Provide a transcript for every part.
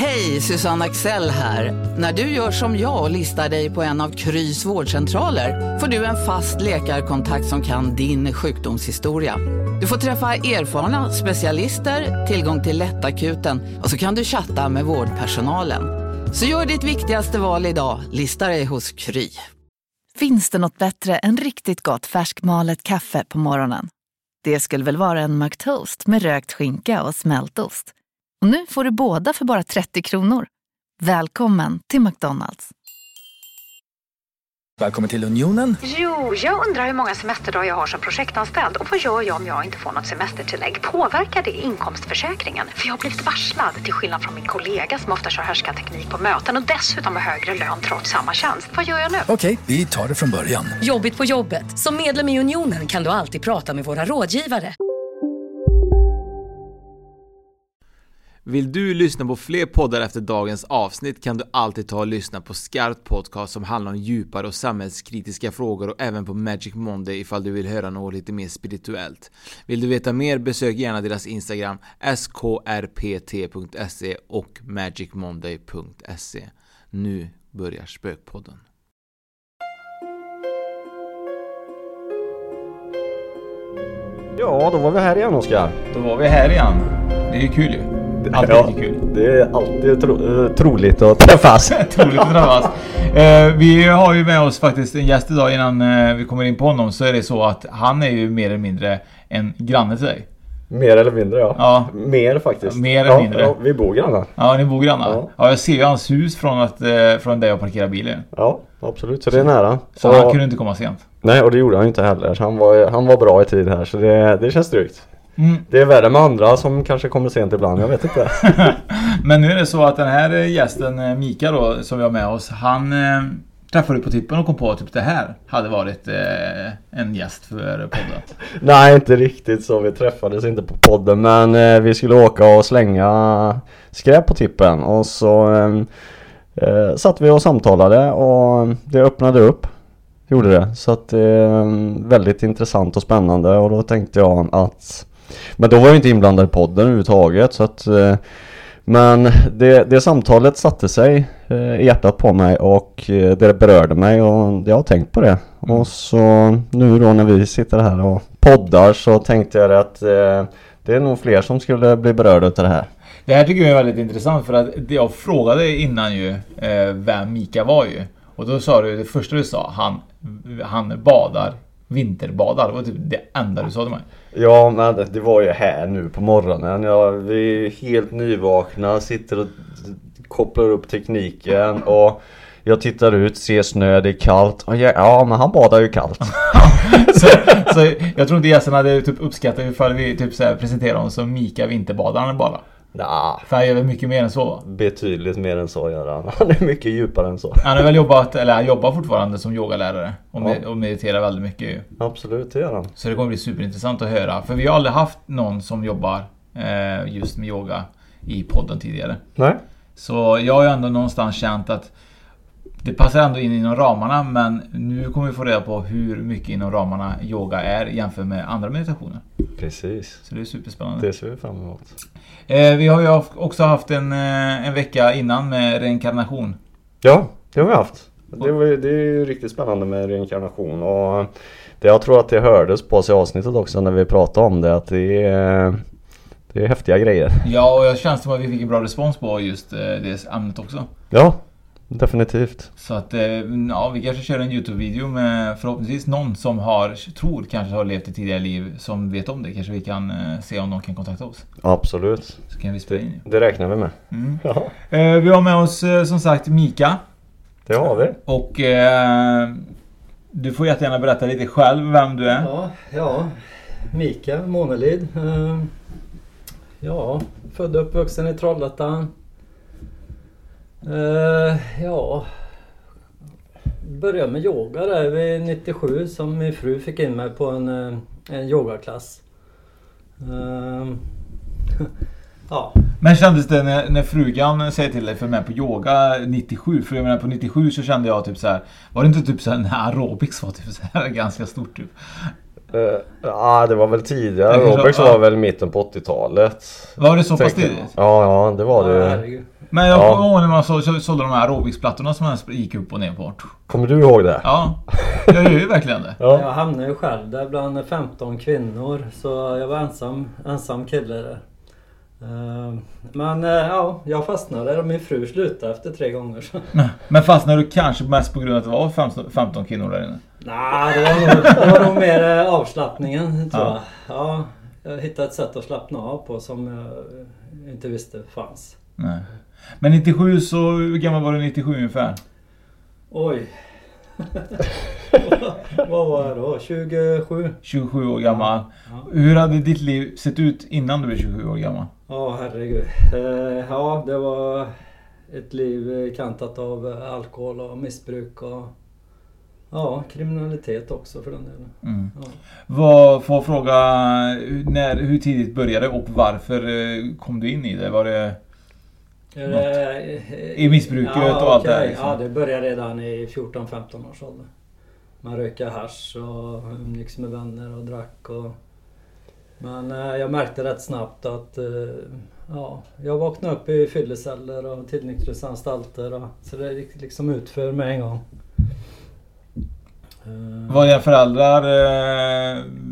Hej, Susanne Axel här. När du gör som jag och listar dig på en av Krys vårdcentraler får du en fast läkarkontakt som kan din sjukdomshistoria. Du får träffa erfarna specialister, tillgång till lättakuten och så kan du chatta med vårdpersonalen. Så gör ditt viktigaste val idag, lista dig hos Kry. Finns det något bättre än riktigt gott färskmalet kaffe på morgonen? Det skulle väl vara en McToast med rökt skinka och smältost. Och nu får du båda för bara 30 kronor. Välkommen till McDonalds. Välkommen till Unionen. Jo, jag undrar hur många semesterdagar jag har som projektanställd och vad gör jag om jag inte får något semestertillägg? Påverkar det inkomstförsäkringen? För jag har blivit varslad, till skillnad från min kollega som ofta kör härskarteknik på möten och dessutom har högre lön trots samma tjänst. Vad gör jag nu? Okej, vi tar det från början. Jobbigt på jobbet. Som medlem i Unionen kan du alltid prata med våra rådgivare. Vill du lyssna på fler poddar efter dagens avsnitt kan du alltid ta och lyssna på Skarpt Podcast som handlar om djupare och samhällskritiska frågor och även på Magic Monday ifall du vill höra något lite mer spirituellt. Vill du veta mer besök gärna deras Instagram skrpt.se och magicmonday.se. Nu börjar Spökpodden. Ja, då var vi här igen Oskar. Då var vi här igen. Det är kul ju. Alltid ja, kul. Det är alltid tro eh, troligt att träffas. Troligt att träffas. Eh, vi har ju med oss faktiskt en gäst idag innan eh, vi kommer in på honom så är det så att han är ju mer eller mindre en granne till dig. Mer eller mindre ja. Ja. Mer faktiskt. Mer eller ja, mindre. Ja, vi bor grannar. Ja, ni bor grannar. Ja. Ja. jag ser ju hans hus från, att, eh, från där jag parkerar bilen. Ja, absolut. Så det är nära. Så Och- han kunde inte komma sent. Nej, och det gjorde han ju inte heller. Så Han var, han var bra i tid här, så det, det känns tryggt. Mm. Det är värre med andra som kanske kommer sent ibland, jag vet inte. Men nu är det så att den här gästen, eh, Mika då, som vi har med oss, han eh, träffade på tippen och kom på att typ det här hade varit eh, en gäst för podden. Nej, inte riktigt så. Vi träffades inte på podden, men eh, vi skulle åka och slänga skräp på tippen. Och så eh, eh, satt vi och samtalade och det öppnade upp. Gjorde det. Så att det är väldigt intressant och spännande och då tänkte jag att Men då var jag inte inblandad i podden överhuvudtaget så att eh, Men det, det samtalet satte sig eh, i hjärtat på mig och eh, det berörde mig och jag har tänkt på det. Och så nu då när vi sitter här och poddar så tänkte jag att det är nog fler som skulle bli berörda av det här. Det här tycker jag är väldigt intressant för att jag frågade innan ju vem Mika var ju. Och då sa du, det första du sa, han, han badar, vinterbadar. Det var typ det enda du sa till mig. Ja men det, var ju här nu på morgonen. Ja, vi är helt nyvakna, sitter och kopplar upp tekniken och jag tittar ut, ser snö, det är kallt. Och ja, men han badar ju kallt. så, så jag tror inte gästen hade typ uppskattat ifall vi typ så här presenterar honom som Mika Vinterbadaren bara. Nah, För han gör väl mycket mer än så va? betydligt mer än så gör han. Han är mycket djupare än så. Han har väl jobbat, eller han jobbar fortfarande som yogalärare och, med, Ja. och mediterar väldigt mycket ju. Absolut, det gör han. Så det kommer bli superintressant att höra. För vi har aldrig haft någon som jobbar eh, just med yoga i podden tidigare. Nej. Så jag har ju ändå någonstans känt att det passar ändå in inom ramarna men nu kommer vi få reda på hur mycket inom ramarna yoga är jämfört med andra meditationer. Precis. Så det är superspännande. Det ser vi fram emot. Eh, vi har ju också haft en, eh, en vecka innan med reinkarnation. Ja, det har vi haft. Det, var, det är ju riktigt spännande med reinkarnation och det, jag tror att det hördes på sig i avsnittet också när vi pratade om det att det är, det är häftiga grejer. Ja, och jag känns som att vi fick en bra respons på just eh, det ämnet också. Ja, definitivt. Så att, eh, ja, vi kanske kör en YouTube-video med förhoppningsvis någon som har, tror kanske har levt ett tidigare liv som vet om det. Kanske vi kan eh, se om någon kan kontakta oss. Absolut. Så kan vi spela in. Det räknar vi med. Mm. Ja, Eh, vi har med oss som sagt Mika. det har vi. Och eh, du får jättegärna berätta lite själv vem du är. Ja, ja. Mika Månelid. Ja, född och uppvuxen i Trollhättan. Eh, ja, började med yoga där vid 97 som min fru fick in mig på en, eh, en yogaklass. Eh, ja, Men kändes det när, när frugan säger till dig för med på yoga 97? För jag menar på 97 så kände jag typ så här. Var det inte typ så här när aerobics var typ så här ganska stort typ? Uh, ja, det var väl tidigare. Ja. var väl mitten på 80-talet. Var det så pass tidigt? Ja, ja, det var det. herregud. Men jag Ja. kommer ihåg när man så, så, sålde de här aerobicsplattorna som man gick upp och ner på. Kommer du ihåg det? Ja, jag gör ju verkligen det. Ja. Jag hamnade ju själv där bland 15 kvinnor så jag var ensam, ensam kille där. Eh, Men eh, ja, jag fastnade där och min fru slutade efter tre gånger. Så. Men fastnade du kanske mest på grund av att det var 15, 15 kvinnor där inne? Nej, det var nog, det var nog mer eh, avslappningen tror Ja. jag. Ja, jag hittade ett sätt att slappna av på som jag inte visste fanns. Nej. Men 97 så, hur gammal var du 97 ungefär? Oj. Vad var jag då? 27? 27 år gammal. Ja. Hur hade ditt liv sett ut innan du blev 27 år gammal? Ja, herregud. Eh, ja, det var ett liv kantat av eh, alkohol och missbruk och ja, kriminalitet också för den delen. Mm. Ja. Vad, får jag fråga när, hur tidigt började och varför eh, kom du in i det? Var det... Det- I missbruket och allt det här, liksom. Ja, det började redan i 14-15 års ålder. Man rökte hasch och umgicks med vänner och drack och... Men eh, jag märkte rätt snabbt att... Eh, ja, jag vaknade upp i fylleceller och tillnyktringsanstalter och... Så det gick liksom ut för mig en gång. Eh, Var dina föräldrar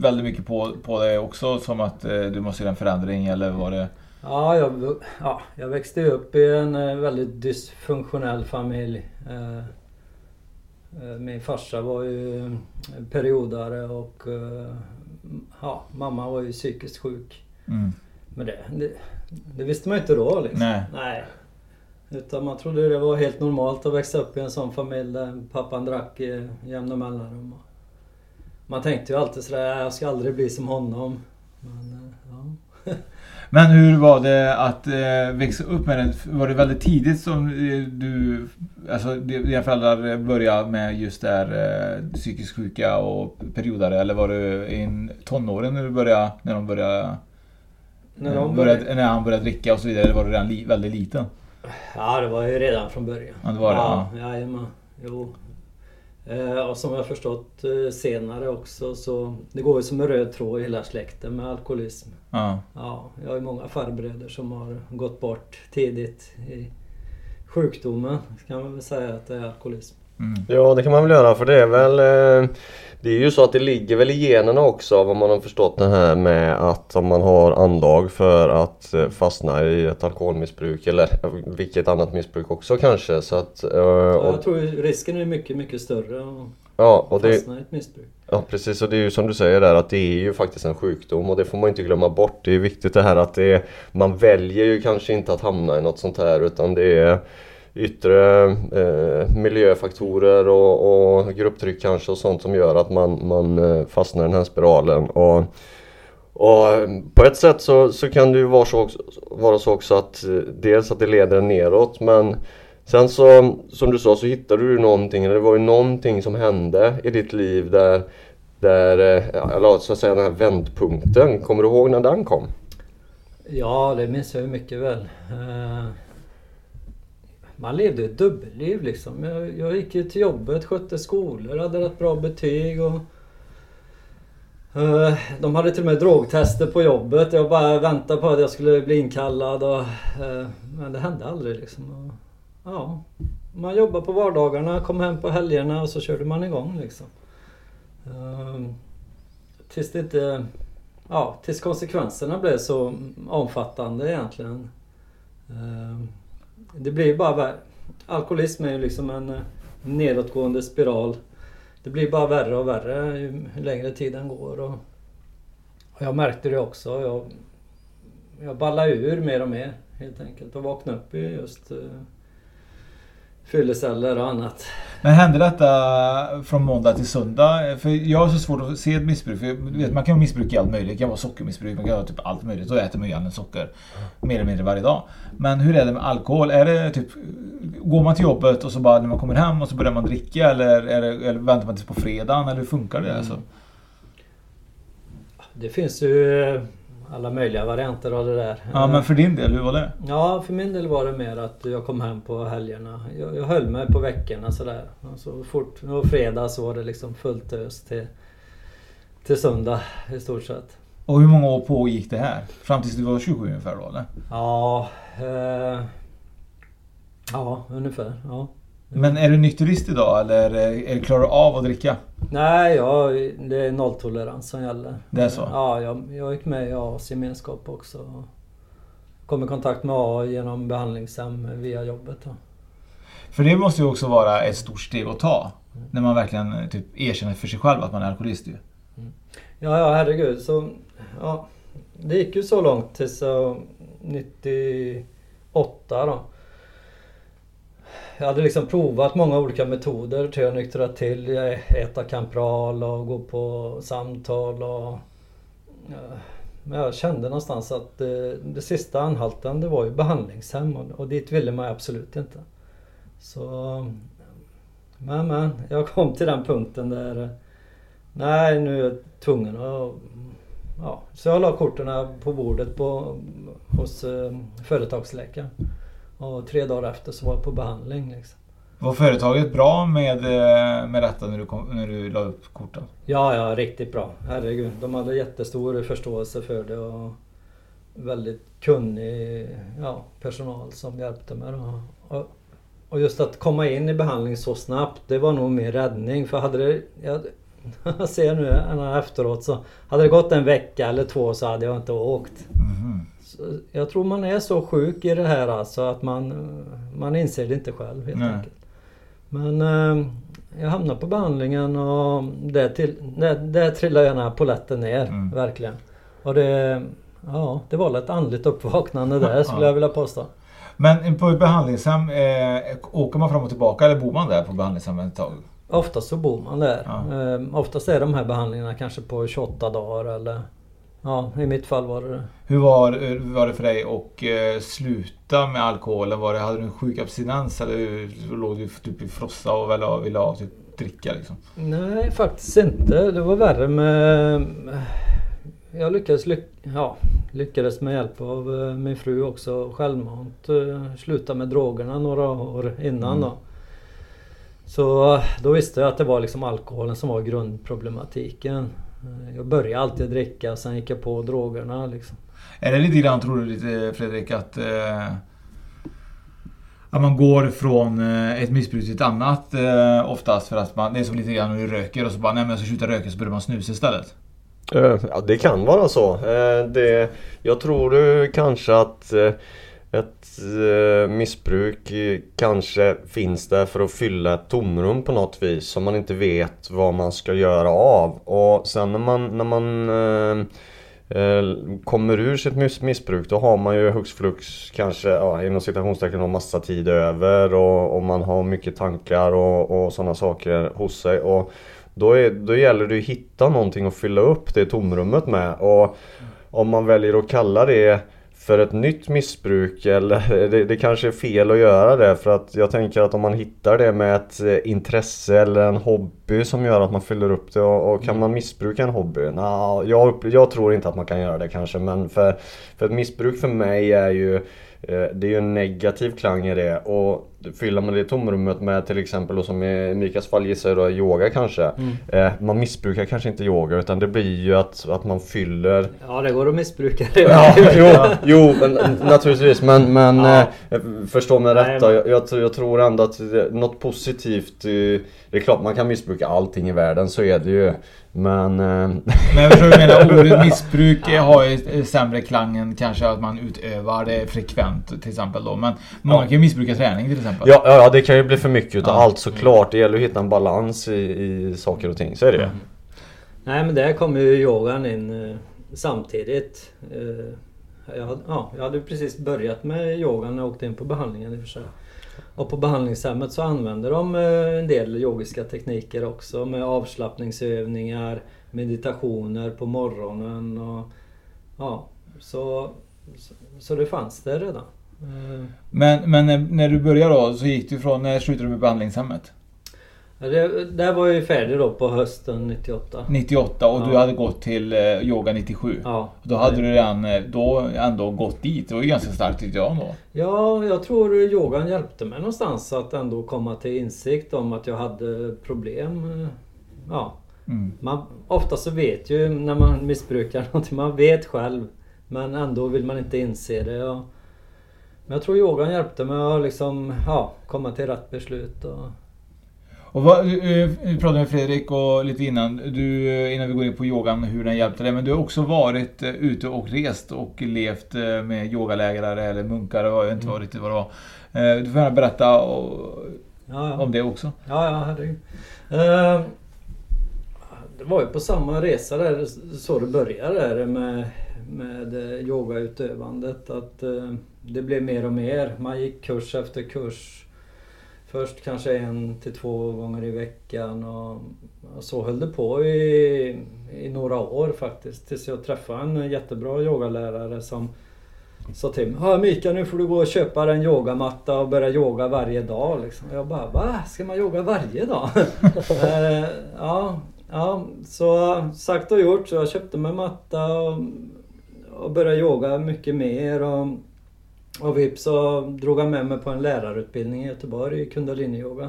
väldigt mycket på, på det också? Som att du måste göra en förändring eller var det... Ja, jag, ja, jag växte upp i en eh, väldigt dysfunktionell familj. Eh, eh, Min farsa var ju periodare och ja, mamma var ju psykiskt sjuk. Mm. Men det, det, det visste man ju inte då liksom. Nej. Nej. Utan man trodde det var helt normalt att växa upp i en sån familj där pappan drack i jämna mellanrum. Man tänkte ju alltid sådär, jag ska aldrig bli som honom. Men, ja. Men hur var det att eh, växa upp med det? Var det väldigt tidigt som eh, du... Alltså dina föräldrar började med just det här eh, psykiskt sjuka och periodare? Eller var du i en tonåren när du började... När de började... När de började, när han började dricka och så vidare? Eller var du redan li, väldigt liten? Ja, det var ju redan från början. Ja, det var det, Ja, jajamän. Jo. Eh, och som jag förstått eh, senare också så det går ju som en röd tråd i hela släkten med alkoholism. Ja. Ja, jag har ju många farbröder som har gått bort tidigt i sjukdomen. Kan man väl säga att det är alkoholism. Mm. Ja det kan man väl göra för det är väl eh, Det är ju så att det ligger väl i generna också vad man har förstått det här med att om man har anlag för att eh, fastna i ett alkoholmissbruk eller vilket annat missbruk också kanske så att eh, Ja, och, jag tror risken är mycket, mycket större att Ja och det fastna i ett missbruk. Ja precis och det är ju som du säger där att det är ju faktiskt en sjukdom och det får man inte glömma bort. Det är viktigt det här att det är, man väljer ju kanske inte att hamna i något sånt här utan det är yttre eh, miljöfaktorer och, och grupptryck kanske och sånt som gör att man, man eh, fastnar i den här spiralen. Och, och på ett sätt så, så kan det ju vara så, också, vara så också att eh, dels att det leder en neråt men Sen så, som du sa, så hittade du någonting, eller det var ju någonting som hände i ditt liv där, där eh, eller så att säga den här vändpunkten. Kommer du ihåg när den kom? Ja, det minns jag ju mycket väl. Man levde ett dubbelliv liksom. Jag, jag gick ju till jobbet, skötte skolor, hade rätt bra betyg och... Uh, De hade till och med drogtester på jobbet. Jag bara väntade på att jag skulle bli inkallad och... uh, Men det hände aldrig liksom. Och, Ja, man jobbade på vardagarna, kom hem på helgerna och så körde man igång liksom. Uh, Tills det inte... Ja, tills konsekvenserna blev så omfattande egentligen. Ehm, det blir bara värre. Alkoholism är ju liksom en eh, nedåtgående spiral. Det blir bara värre och värre ju längre tiden går. Och och jag märkte det också. Jag, jag ballade ur mer och mer helt enkelt och vaknade upp i just uh, fylleceller och annat. Men hände detta från måndag till söndag? För jag har så svårt att se ett missbruk. För vet, man kan ha missbruk i allt möjligt. Det kan vara sockermissbruk, man kan ha typ allt möjligt. Då äter man ju gärna socker. Mer eller mindre varje dag. Men hur är det med alkohol? Är det typ... Går man till jobbet och så bara när man kommer hem och så börjar man dricka? Eller, det, eller väntar man tills på fredagen? Eller hur funkar det? Alltså? Det finns ju eh, alla möjliga varianter av det där. Ja men för din del, hur var det? Ja, för min del var det mer att jag kom hem på helgerna. Jag, jag höll mig på veckorna sådär. Och så fort var fredag så var det liksom fullt ös till, till söndag i stort sett. Och hur många år pågick det här? Fram tills du var 27 ungefär då eller? Ja, eh, Ja, ungefär. Ja. Men är du nykterist idag eller är, klarar du av att dricka? Nej, ja, det är nolltolerans som gäller. Det är så? Ja, jag, jag gick med i AAs gemenskap också. Kom i kontakt med AA genom behandlingshem via jobbet. Då. För det måste ju också vara ett stort steg att ta. När man verkligen typ erkänner för sig själv att man är alkoholist ju. Mm. Ja, ja herregud. Så, ja, det gick ju så långt tills uh, 98 då. Jag hade liksom provat många olika metoder till att nyktra till. Äta kampral och gå på samtal och... Men jag kände någonstans att det, det sista anhalten det var ju behandlingshem och, och dit ville man absolut inte. Så... Men men, jag kom till den punkten där... Nej, nu är jag tvungen att... Ja, så jag la korten på bordet på, hos eh, företagsläkaren. Och tre dagar efter så var jag på behandling. Liksom. Var företaget bra med, eh, med detta när du, kom, när du la upp korten? Ja, ja, riktigt bra. Herregud. De hade jättestor förståelse för det och väldigt kunnig ja, personal som hjälpte mig. Och, och just att komma in i behandling så snabbt, det var nog min räddning. För hade det... Jag, jag ser nu efteråt så hade det gått en vecka eller två så hade jag inte åkt. Mm. Jag tror man är så sjuk i det här alltså att man, man inser det inte själv helt Nej. enkelt. Men eh, jag hamnade på behandlingen och där, till, där, där trillade gärna poletten ner, mm. verkligen. Och det, ja, det var ett andligt uppvaknande där skulle ja. jag vilja påstå. Men på ett behandlingshem, eh, åker man fram och tillbaka eller bor man där på behandlingshemmet ett tag? Oftast så bor man där. Ja. Eh, oftast är de här behandlingarna kanske på 28 dagar eller Ja, i mitt fall var det det. Hur var, hur var det för dig att eh, sluta med alkoholen? Var det, hade du en sjuk abstinens eller låg du typ i frossa och ville, ville ha typ, dricka liksom? Nej, faktiskt inte. Det var värre med... Jag lyckades, lyck, ja, lyckades med hjälp av eh, min fru också självmant eh, sluta med drogerna några år innan mm. då. Så då visste jag att det var liksom alkoholen som var grundproblematiken. Jag började alltid dricka, sen gick jag på drogerna liksom. Är det lite grann, tror du lite Fredrik, att... Eh, att man går från eh, ett missbruk till ett annat eh, oftast för att man... Det är som lite grann när du röker och så bara, nej men jag ska sluta röka så börjar man snusa istället. Eh, ja, det kan vara så. Eh, det, jag tror kanske att ett eh, missbruk kanske finns där för att fylla ett tomrum på något vis som man inte vet vad man ska göra av. Och sen när man, när man eh, eh kommer ur sitt missbruk då har man ju hux flux kanske ja, inom citationstecken har massa tid över och, och man har mycket tankar och, och sådana saker hos sig. Och då, är, då gäller det att hitta någonting att fylla upp det tomrummet med. Och om man väljer att kalla det för ett nytt missbruk eller det, det, kanske är fel att göra det för att jag tänker att om man hittar det med ett eh, intresse eller en hobby som gör att man fyller upp det och, och kan mm. man missbruka en hobby? Nah, jag, jag tror inte att man kan göra det kanske men för, för ett missbruk för mig är ju eh, det är ju en negativ klang i det och fyller man det tomrummet med till exempel, och som i Mikas fall gissar jag då yoga kanske. Mm. Eh, man missbrukar kanske inte yoga utan det blir ju att, att man fyller... Ja det går att missbruka det. ja, jo, jo men, naturligtvis men, men ja. eh, förstå mig rätt jag, jag, jag, tror ändå att något positivt Det är klart man kan missbruka allting i världen, så är det ju. Men... Eh... Men jag förstår du menar, ordet missbruk har ju sämre klang än kanske att man utövar det frekvent till exempel då. Men många ja. kan ju missbruka träning till exempel. Ja, ja, det kan ju bli för mycket utav ja. allt såklart. Det gäller att hitta en balans i, i saker och ting, så är det ju. Mm. Nej men där kommer ju yogan in eh, samtidigt. Eh, jag, hade, ja, jag hade precis börjat med yogan när jag åkte in på behandlingen i och för sig. Och på behandlingshemmet så använder de eh, en del yogiska tekniker också med avslappningsövningar, meditationer på morgonen och ja, så, så, så det fanns det redan. Eh, men, men när, när du började då så gick du från, när slutade du med behandlingshemmet? Det, där var jag ju färdig då på hösten 98. 98 och ja. du hade gått till eh, yoga 97. Ja. Då hade du redan eh, då ändå gått dit. Det var ju ganska starkt tyckte jag då. Ja, jag tror yogan hjälpte mig någonstans att ändå komma till insikt om att jag hade problem. Eh, ja. Mm. Man, ofta så vet ju när man missbrukar någonting, man vet själv. Men ändå vill man inte inse det. Och, Men jag tror yogan hjälpte mig att liksom, ja, komma till rätt beslut. Och... Och vad, eh, vi pratade med Fredrik och lite innan, du, eh, innan vi går in på yogan, hur den hjälpte dig. Men du har också varit eh, ute och rest och levt med yogalägare eller munkar, jag vet inte vad riktigt vad det var. Du får gärna berätta och, ja, ja. om det också. Ja, ja, herregud. Uh, det var ju på samma resa där, så det började där med, med yogautövandet. Att uh, det blev mer och mer. Man gick kurs efter kurs. Först kanske en till två gånger i veckan och, så höll det på i, i några år faktiskt. Tills jag träffade en jättebra yogalärare som sa till mig Ja Mika nu får du gå och köpa en yogamatta och börja yoga varje dag. Liksom. Jag bara va? Ska man yoga varje dag? eh, ja, ja, så sagt och gjort. Så jag köpte mig matta och, och började yoga mycket mer. Och, och vips så drog han med mig på en lärarutbildning i Göteborg i kundalini-yoga.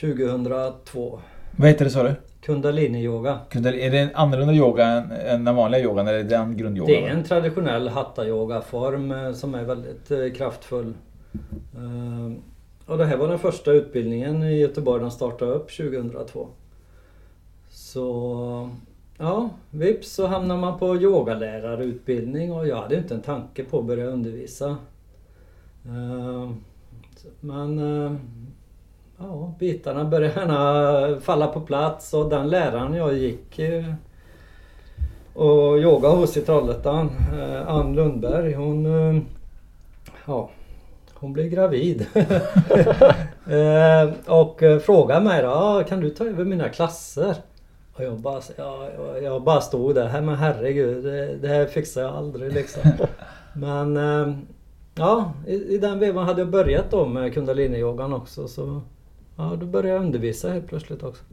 2002. Vad heter det sa du? Kundalini-yoga. Är det en annorlunda yoga än, den vanliga yogan eller är det den grundyogan? Det är en traditionell hatta-yoga-form eh, som är väldigt eh, kraftfull. Eh, och det här var den första utbildningen i Göteborg den startade upp 2002. Så Ja, vips så hamnar man på yogalärarutbildning och jag hade inte en tanke på att börja undervisa. Eh, men eh, ja, bitarna började gärna falla på plats och den läraren jag gick eh, och yoga hos i Trollhättan, Ann Lundberg, hon ja, hon blev gravid. och frågade mig då, kan du ta över mina klasser? Och jag bara, jag, jag bara stod där, men herregud, det, det här fixar jag aldrig liksom. men eh, ja, i, i den vevan hade jag börjat då med kundaliniyogan också så ja, då började jag undervisa helt plötsligt också.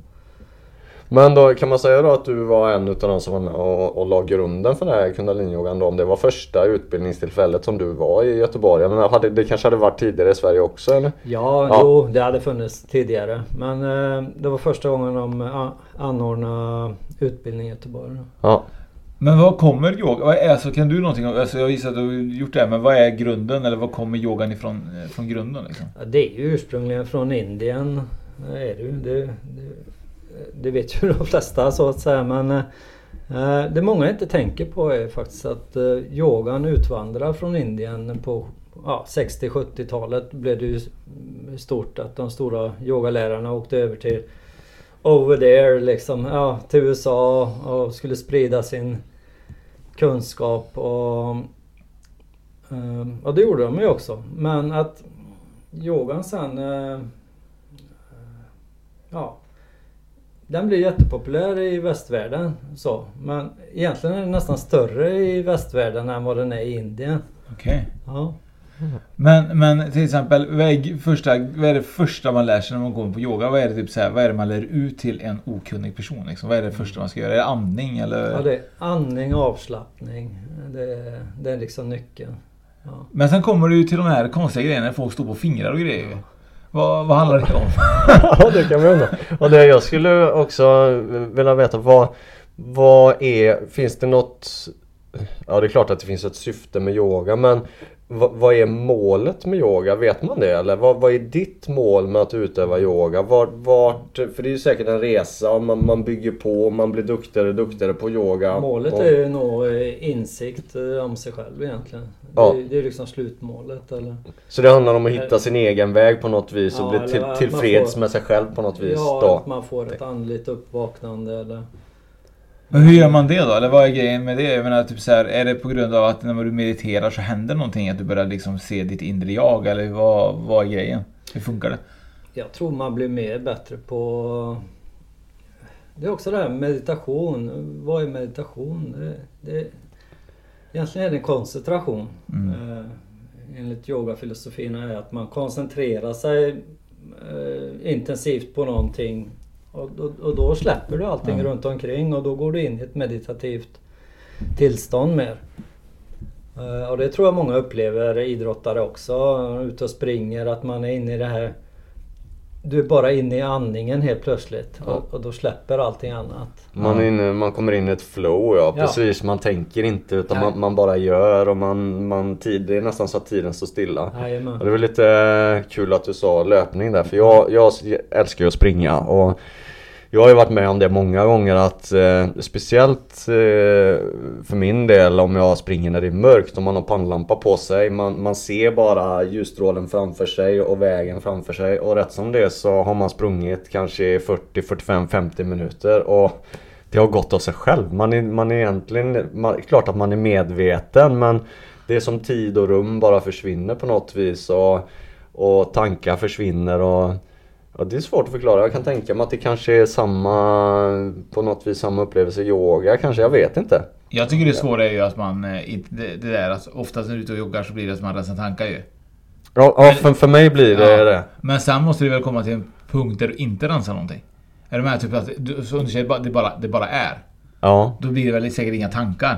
Men då kan man säga då att du var en utav de som var med och, och la grunden för den här kundaliniyogan då? Om det var första utbildningstillfället som du var i Göteborg? Jag menar, hade, det kanske hade varit tidigare i Sverige också eller? Ja, ja. jo det hade funnits tidigare. Men eh, det var första gången de eh, anordnade utbildning i Göteborg. Ja. Men vad kommer yoga? Alltså, kan du någonting alltså, Jag gissar att du har gjort det, men vad är grunden? Eller vad kommer yogan ifrån eh, från grunden? Liksom? Ja, det är ju ursprungligen från Indien. Det är det, det, det Eh, det vet ju de flesta så att säga men eh, eh, det många inte tänker på är faktiskt att yogan utvandrar från Indien på ja, 60-70-talet blev det ju stort att de stora yogalärarna åkte över till over there liksom, ja, till USA och skulle sprida sin kunskap och, och det gjorde de ju också. Men att yogan sen ja, den blir jättepopulär i västvärlden. Så. Men egentligen är den nästan större i västvärlden än vad den är i Indien. Okej. Okay. Ja. Men, men till exempel, vad är, första, vad är det första man lär sig när man går på yoga? Vad är det, typ så här, vad är man lär ut till en okunnig person? Liksom? Vad är det första man ska göra? Är det andning eller? Ja, det är andning och avslappning. Det, det är liksom nyckeln. Ja. Men sen kommer du till de här konstiga grejerna när folk står på fingrar och grejer. Vad, vad handlar det om? ja det kan man undra. Och det jag skulle också vilja veta vad, vad är, finns det något Ja det är klart att det finns ett syfte med yoga men vad, är målet med yoga? Vet man det? Eller vad, vad är ditt mål med att utöva yoga? Vart, vart, för det är ju säkert en resa och man, man bygger på och man blir duktigare och duktigare på yoga. Målet och... är ju nå eh, insikt eh, om sig själv egentligen. Ja. Det, det är liksom slutmålet. Eller... Så det handlar om att hitta sin egen väg på något vis och ja, bli till, tillfreds får... med sig själv på något vis? Ja, då. att man får ett andligt uppvaknande eller men hur gör man det då? Eller vad är grejen med det? Jag menar, typ så här, är det på grund av att när du mediterar så händer någonting? Att du börjar liksom se ditt inre jag? Eller vad, vad är grejen? Hur funkar det? Jag tror man blir mer bättre på... Det är också det här meditation. Vad är meditation? Det, det... Egentligen är det koncentration. Mm. Eh, enligt yogafilosofin är att man koncentrerar sig eh, intensivt på någonting och, och, och då släpper du allting mm. runt omkring och då går du in i ett meditativt tillstånd mer. Uh, och det tror jag många upplever, idrottare också, ute och springer, att man är inne i det här du är bara inne i andningen helt plötsligt Ja. och, och då släpper allting annat. Man, är inne, man kommer in i ett flow ja, Ja. precis. Man tänker inte utan man, man bara gör och man, man tid, det är nästan så att tiden står stilla. Det var lite eh, kul att du sa löpning där för jag, jag älskar ju att springa och jag har ju varit med om det många gånger att eh, speciellt eh, för min del om jag springer när det är mörkt och man har pannlampa på sig. Man, man ser bara ljusstrålen framför sig och vägen framför sig och rätt som det är så har man sprungit kanske 40, 45, 50 minuter och det har gått av sig själv. Man är, man är egentligen, man, klart att man är medveten men det är som tid och rum bara försvinner på något vis och, och tankar försvinner och Ja, det är svårt att förklara. Jag kan tänka mig att det kanske är samma, på något vis samma upplevelse i yoga kanske, jag vet inte. Jag tycker det svåra är ju att man, eh, det, det där att oftast när du är ute och joggar så blir det att man rensar tankar ju. Ja, ja för, för mig blir det Ja. det. Men sen måste du väl komma till en punkt där du inte rensar någonting? Är du med? Typ att du, säger, bara- det bara, det bara är. Ja. Då blir det väl säkert inga tankar?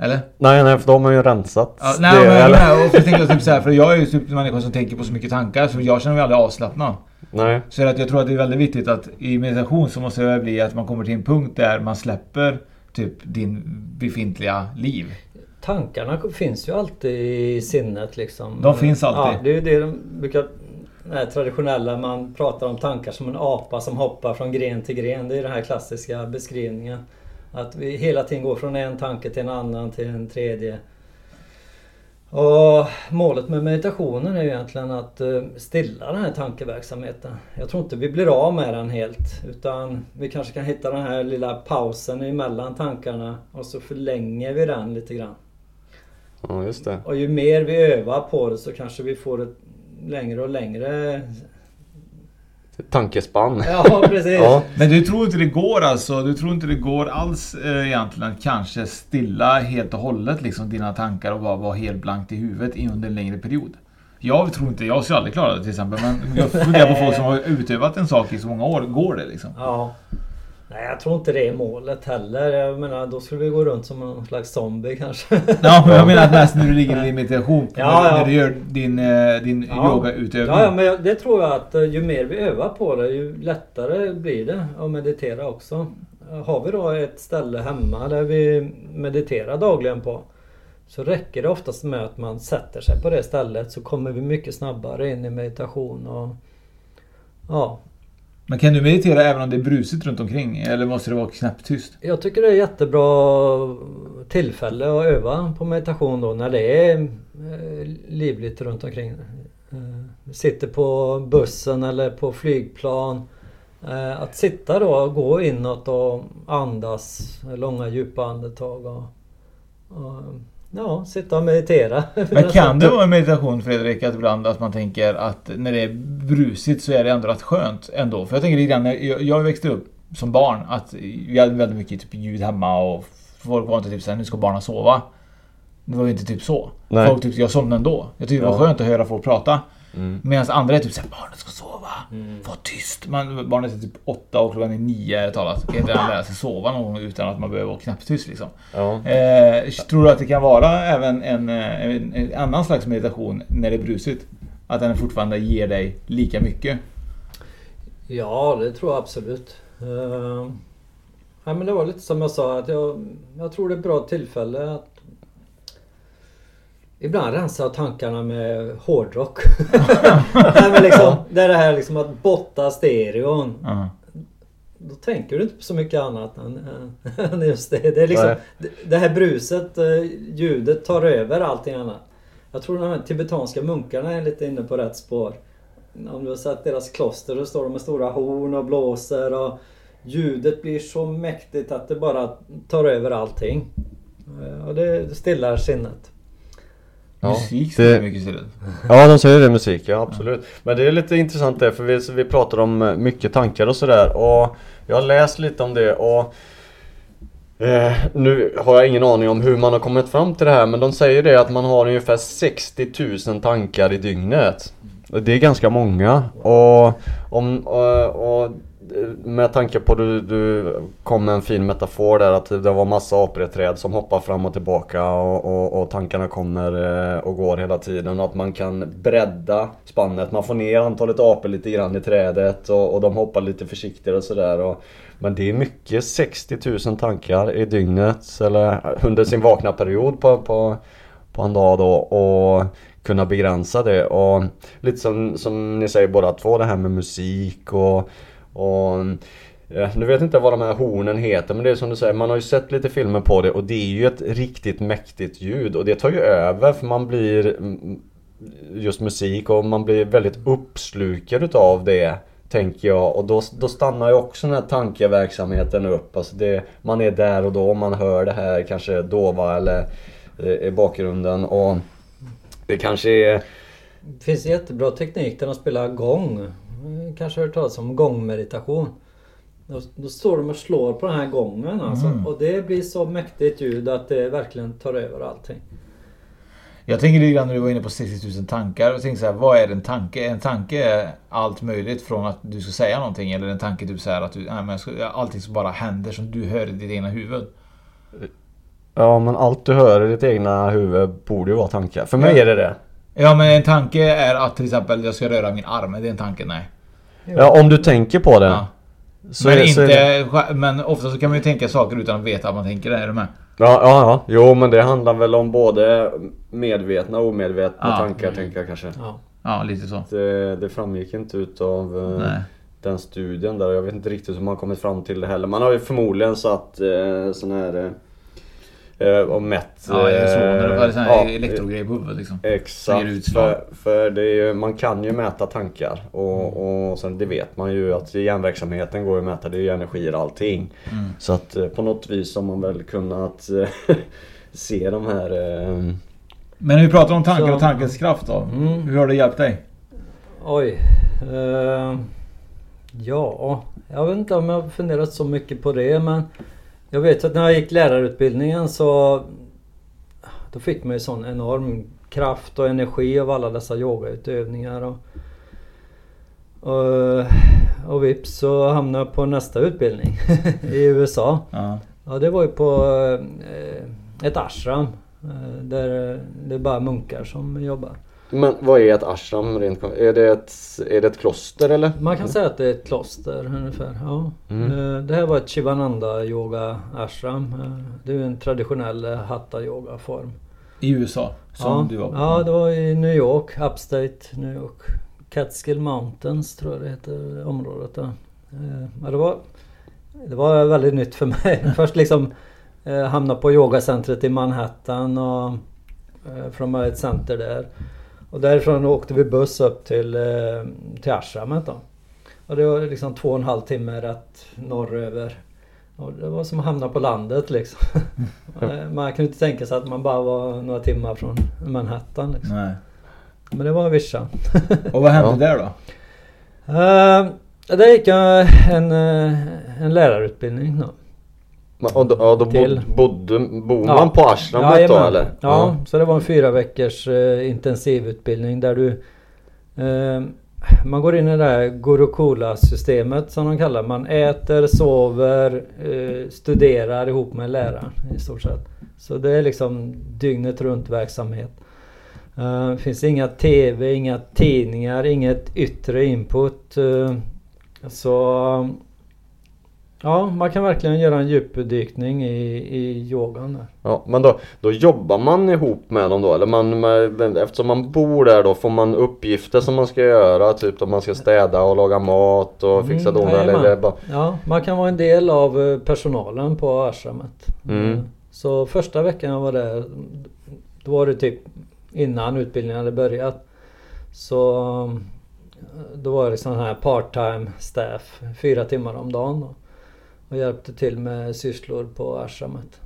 Eller? Nej, nej, för de har ju rensat Ja, nej, det. men, eller? nej, och jag tänker typ så här, för jag är ju typ en människa som tänker på så mycket tankar så jag känner mig aldrig avslappnad. Nej. Så att jag tror att det är väldigt viktigt att i meditation så måste det bli att man kommer till en punkt där man släpper typ din befintliga liv. Tankarna finns ju alltid i sinnet liksom. De finns alltid. Ja, det är ju det de brukar... Det traditionella, man pratar om tankar som en apa som hoppar från gren till gren. Det är den här klassiska beskrivningen. Att vi hela tiden går från en tanke till en annan till en tredje. Och målet med meditationen är ju egentligen att eh, stilla den här tankeverksamheten. Jag tror inte vi blir av med den helt. Utan vi kanske kan hitta den här lilla pausen emellan tankarna och så förlänger vi den lite grann. Ja, just det. Och ju mer vi övar på det så kanske vi får ett längre och längre... Tankespann. Ja, precis. ja. Men du tror inte det går alltså? Du tror inte det går alls eh, egentligen att kanske stilla helt och hållet liksom dina tankar och bara vara helt blankt i huvudet i under en längre period? Jag tror inte, jag skulle aldrig klara det till exempel, men jag funderar på folk som har utövat en sak i så många år. Går det liksom? Ja. Nej, jag tror inte det är målet heller. Jag menar, då skulle vi gå runt som någon slags zombie kanske. Ja, men jag menar att mest när du ligger i din meditation, Ja, när, ja. när du gör din, eh, din Ja. yogautövning. Ja, men det tror jag att eh, ju mer vi övar på det ju lättare blir det att meditera också. Har vi då ett ställe hemma där vi mediterar dagligen på så räcker det oftast med att man sätter sig på det stället så kommer vi mycket snabbare in i meditation och ja, men kan du meditera även om det är brusigt runt omkring? Eller måste det vara knäpptyst? Jag tycker det är jättebra tillfälle att öva på meditation då när det är eh, livligt runt omkring. Eh, sitter på bussen eller på flygplan. Eh, att sitta då och gå inåt och andas långa djupa andetag och, och ja, sitta och meditera. Men kan det vara en meditation Fredrik, att ibland att man tänker att när det är brusigt så är det ändå rätt skönt ändå? För jag tänker lite grann, jag, jag växte upp som barn att vi hade väldigt mycket typ ljud hemma och folk var inte typ såhär, nu ska barnen sova. Det var ju inte typ så. Nej. Folk typ, jag somnade ändå. Jag tyckte det var Ja. skönt att höra folk prata. Mm. Medan andra är typ såhär, barnen ska sova. Var tyst. Man, barnet är typ åtta och klockan är nio är talat. Kan inte lära sig sova någon gång utan att man behöver vara knäpptyst liksom. Ja. Eh, tror du att det kan vara även en, eh, en, en annan slags meditation när det är brusigt? Att den fortfarande ger dig lika mycket? Ja, det tror jag absolut. Uh, ja, men det var lite som jag sa att jag, jag tror det är ett bra tillfälle att Ibland rensa tankarna med hårdrock. Nej, men liksom, det är det här liksom att botta stereon. Ja. Då tänker du inte på så mycket annat än, än just det. Det, är liksom, det, det här bruset, eh, ljudet tar över allting annat. Jag tror de här tibetanska munkarna är lite inne på rätt spår. Om du har sett deras kloster, då står de med stora horn och blåser och ljudet blir så mäktigt att det bara tar över allting. Eh, Och det stillar sinnet. Ja, Musik det- det... mycket istället. Ja, de säger det musik, ja absolut. Men det är lite intressant det, för vi, vi pratar om eh, mycket tankar och sådär. Och jag har läst lite om det och eh, nu har jag ingen aning om hur man har kommit fram till det här, men de säger det att man har ungefär 60 000 tankar i dygnet. Det är ganska många. Och, om, och, och med tanke på du, du kom med en fin metafor där att det var massa apreträd som hoppar fram och tillbaka och, och, och tankarna kommer eh, och går hela tiden och att man kan bredda spannet. Man får ner antalet apor lite grann i trädet och, och de hoppar lite försiktigare och sådär. Men det är mycket 60 000 tankar i dygnet eller under sin vakna period på, på, på en dag då och kunna begränsa det och lite som, som ni säger båda två det här med musik och och ja, nu vet jag inte vad de här hornen heter men det är som du säger, man har ju sett lite filmer på det och det är ju ett riktigt mäktigt ljud och det tar ju över för man blir mm, just musik och man blir väldigt uppslukad utav det Tänker jag och då, då stannar ju också den här tankeverksamheten upp. Alltså det, man är där och då, man hör det här kanske dova eller eh, i bakgrunden och det kanske är... Det finns jättebra teknik där de spelar gång kanske hört talas om gångmeditation. Då, då står de och slår på den här gången alltså. Mm. Och det blir så mäktigt ljud att det verkligen tar över allting. Jag tänker lite grann när du var inne på 60 000 tankar. Jag tänker så här, vad är en tanke? En tanke är allt möjligt från att du ska säga någonting eller en tanke typ så här att du, nej, men ska, allting som bara händer som du hör i ditt egna huvud. Ja men allt du hör i ditt egna huvud borde ju vara tankar. För mig ja. är det det. Ja men en tanke är att till exempel jag ska röra min arm. Det är en tanke, nej. Ja, om du tänker på det. Ja. Så men, är, inte, det... men ofta så kan man ju tänka saker utan att veta att man tänker det. Är du med? Ja, ja, ja. Jo, men det handlar väl om både medvetna och omedvetna ja. tankar, mm. tänker jag kanske. Ja, ja lite så. Det, det framgick inte utav uh, den studien där. Jag vet inte riktigt hur man har kommit fram till det heller. Man har ju förmodligen satt uh, sån här Eh, och mätt... Ja, elektroner, eh, ja, elektrogrej på huvudet liksom. Exakt. För, för det är ju, man kan ju mäta tankar. Och, mm. och sen det vet man ju att hjärnverksamheten går att mäta. Det är ju energier och allting. Mm. Så att eh, på något vis har man väl kunnat se de här... Men vi pratar om tankar och tankens kraft då. Mm. Hur har det hjälpt dig? Oj. Uh, ja, jag vet inte om jag har funderat så mycket på det men jag vet att när jag gick lärarutbildningen så då fick man ju sån enorm kraft och energi av alla dessa yogautövningar. Och, och, och vips så hamnade jag på nästa utbildning i USA. Ja. ja. det var ju på eh, ett ashram. Eh, där det är bara munkar som jobbar. Men vad är ett ashram rent är det ett, är det ett kloster eller? Man kan säga att det är ett kloster ungefär. Ja. Mm. Eh, det här var ett Shivananda yoga ashram. Eh, det är en traditionell eh, hatta yoga form. I USA? Som ja. du var på? Ja, det var i New York. Upstate New York. Catskill Mountains tror jag det heter området där. Ja, det, var, det var väldigt nytt för mig. Först liksom hamna på yogacentret i Manhattan och från ett center där. Och därifrån åkte vi buss upp till, eh, till ashramet då. Och det var liksom två och en halv timme rätt norröver. Och det var som att hamna på landet liksom. man kunde inte tänka sig att man bara var några timmar från Manhattan liksom. Nej. Men det var Vischa. och vad hände ja. där då? Uh, där gick jag en, eh, en lärarutbildning då. Och då, ja, då bodde, bodde, bor man på ashramet ja, då eller? Ja, ja, så det var en fyra veckors eh, intensivutbildning där du eh, Man går in i det här Gurukula systemet som de kallar Man äter, sover, eh, studerar ihop med läraren i stort sett. Så det är liksom dygnet runt verksamhet. Det finns inga TV, inga tidningar, inget yttre input. Eh, så Ja, man kan verkligen göra en djupdykning i, i yogan där. Ja, men då, då jobbar man ihop med dem då? Eller man, med, eftersom man bor där då, får man uppgifter som man ska göra? Typ att man ska städa och laga mat och fixa mm, donar? Eller bara... Ja, man kan vara en del av eh, personalen på ashramet. Mm. Eh, så första veckan jag var där, då var det typ innan utbildningen hade börjat. Så eh, då var det sån här part-time staff, fyra timmar om dagen. Då och hjälpte till med sysslor på ashramet.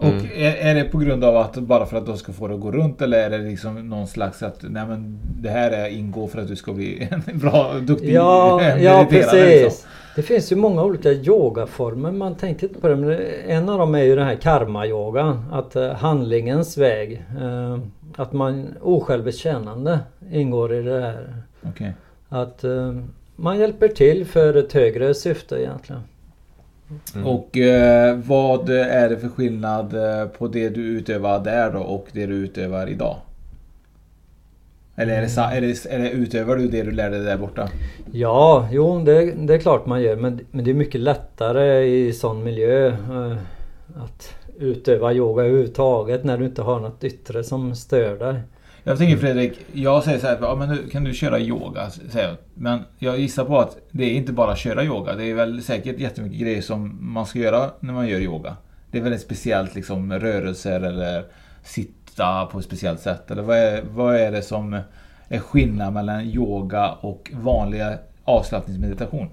Mm. Och är, är, det på grund av att bara för att de ska få det att gå runt eller är det liksom någon slags att nej men det här är ingå för att du ska bli en bra, duktig Ja, ja precis. Liksom. Det finns ju många olika yogaformer. Man tänker inte på det. Men en av dem är ju den här karma-yogan. Att uh, handlingens väg. Uh, att man osjälviskt tjänande ingår i det här. Okay. Att uh, man hjälper till för ett högre syfte egentligen. Mm. Och eh, vad är det för skillnad eh, på det du utövar där då och det du utövar idag? Eller är det, är det, är det, utövar du det du lärde dig där borta? Ja, jo det, det är klart man gör men, men det är mycket lättare i sån miljö eh, att utöva yoga överhuvudtaget när du inte har något yttre som stör dig. Jag tänker Fredrik, jag säger så här, ja, men nu kan du köra yoga? Säger jag. Men jag gissar på att det är inte bara köra yoga. Det är väl säkert jättemycket grejer som man ska göra när man gör yoga. Det är väldigt speciellt liksom rörelser eller sitta på ett speciellt sätt. Eller vad är, vad är det som är skillnad mellan yoga och vanliga avslappningsmeditation?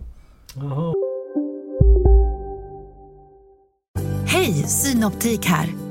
Hej, Synoptik här!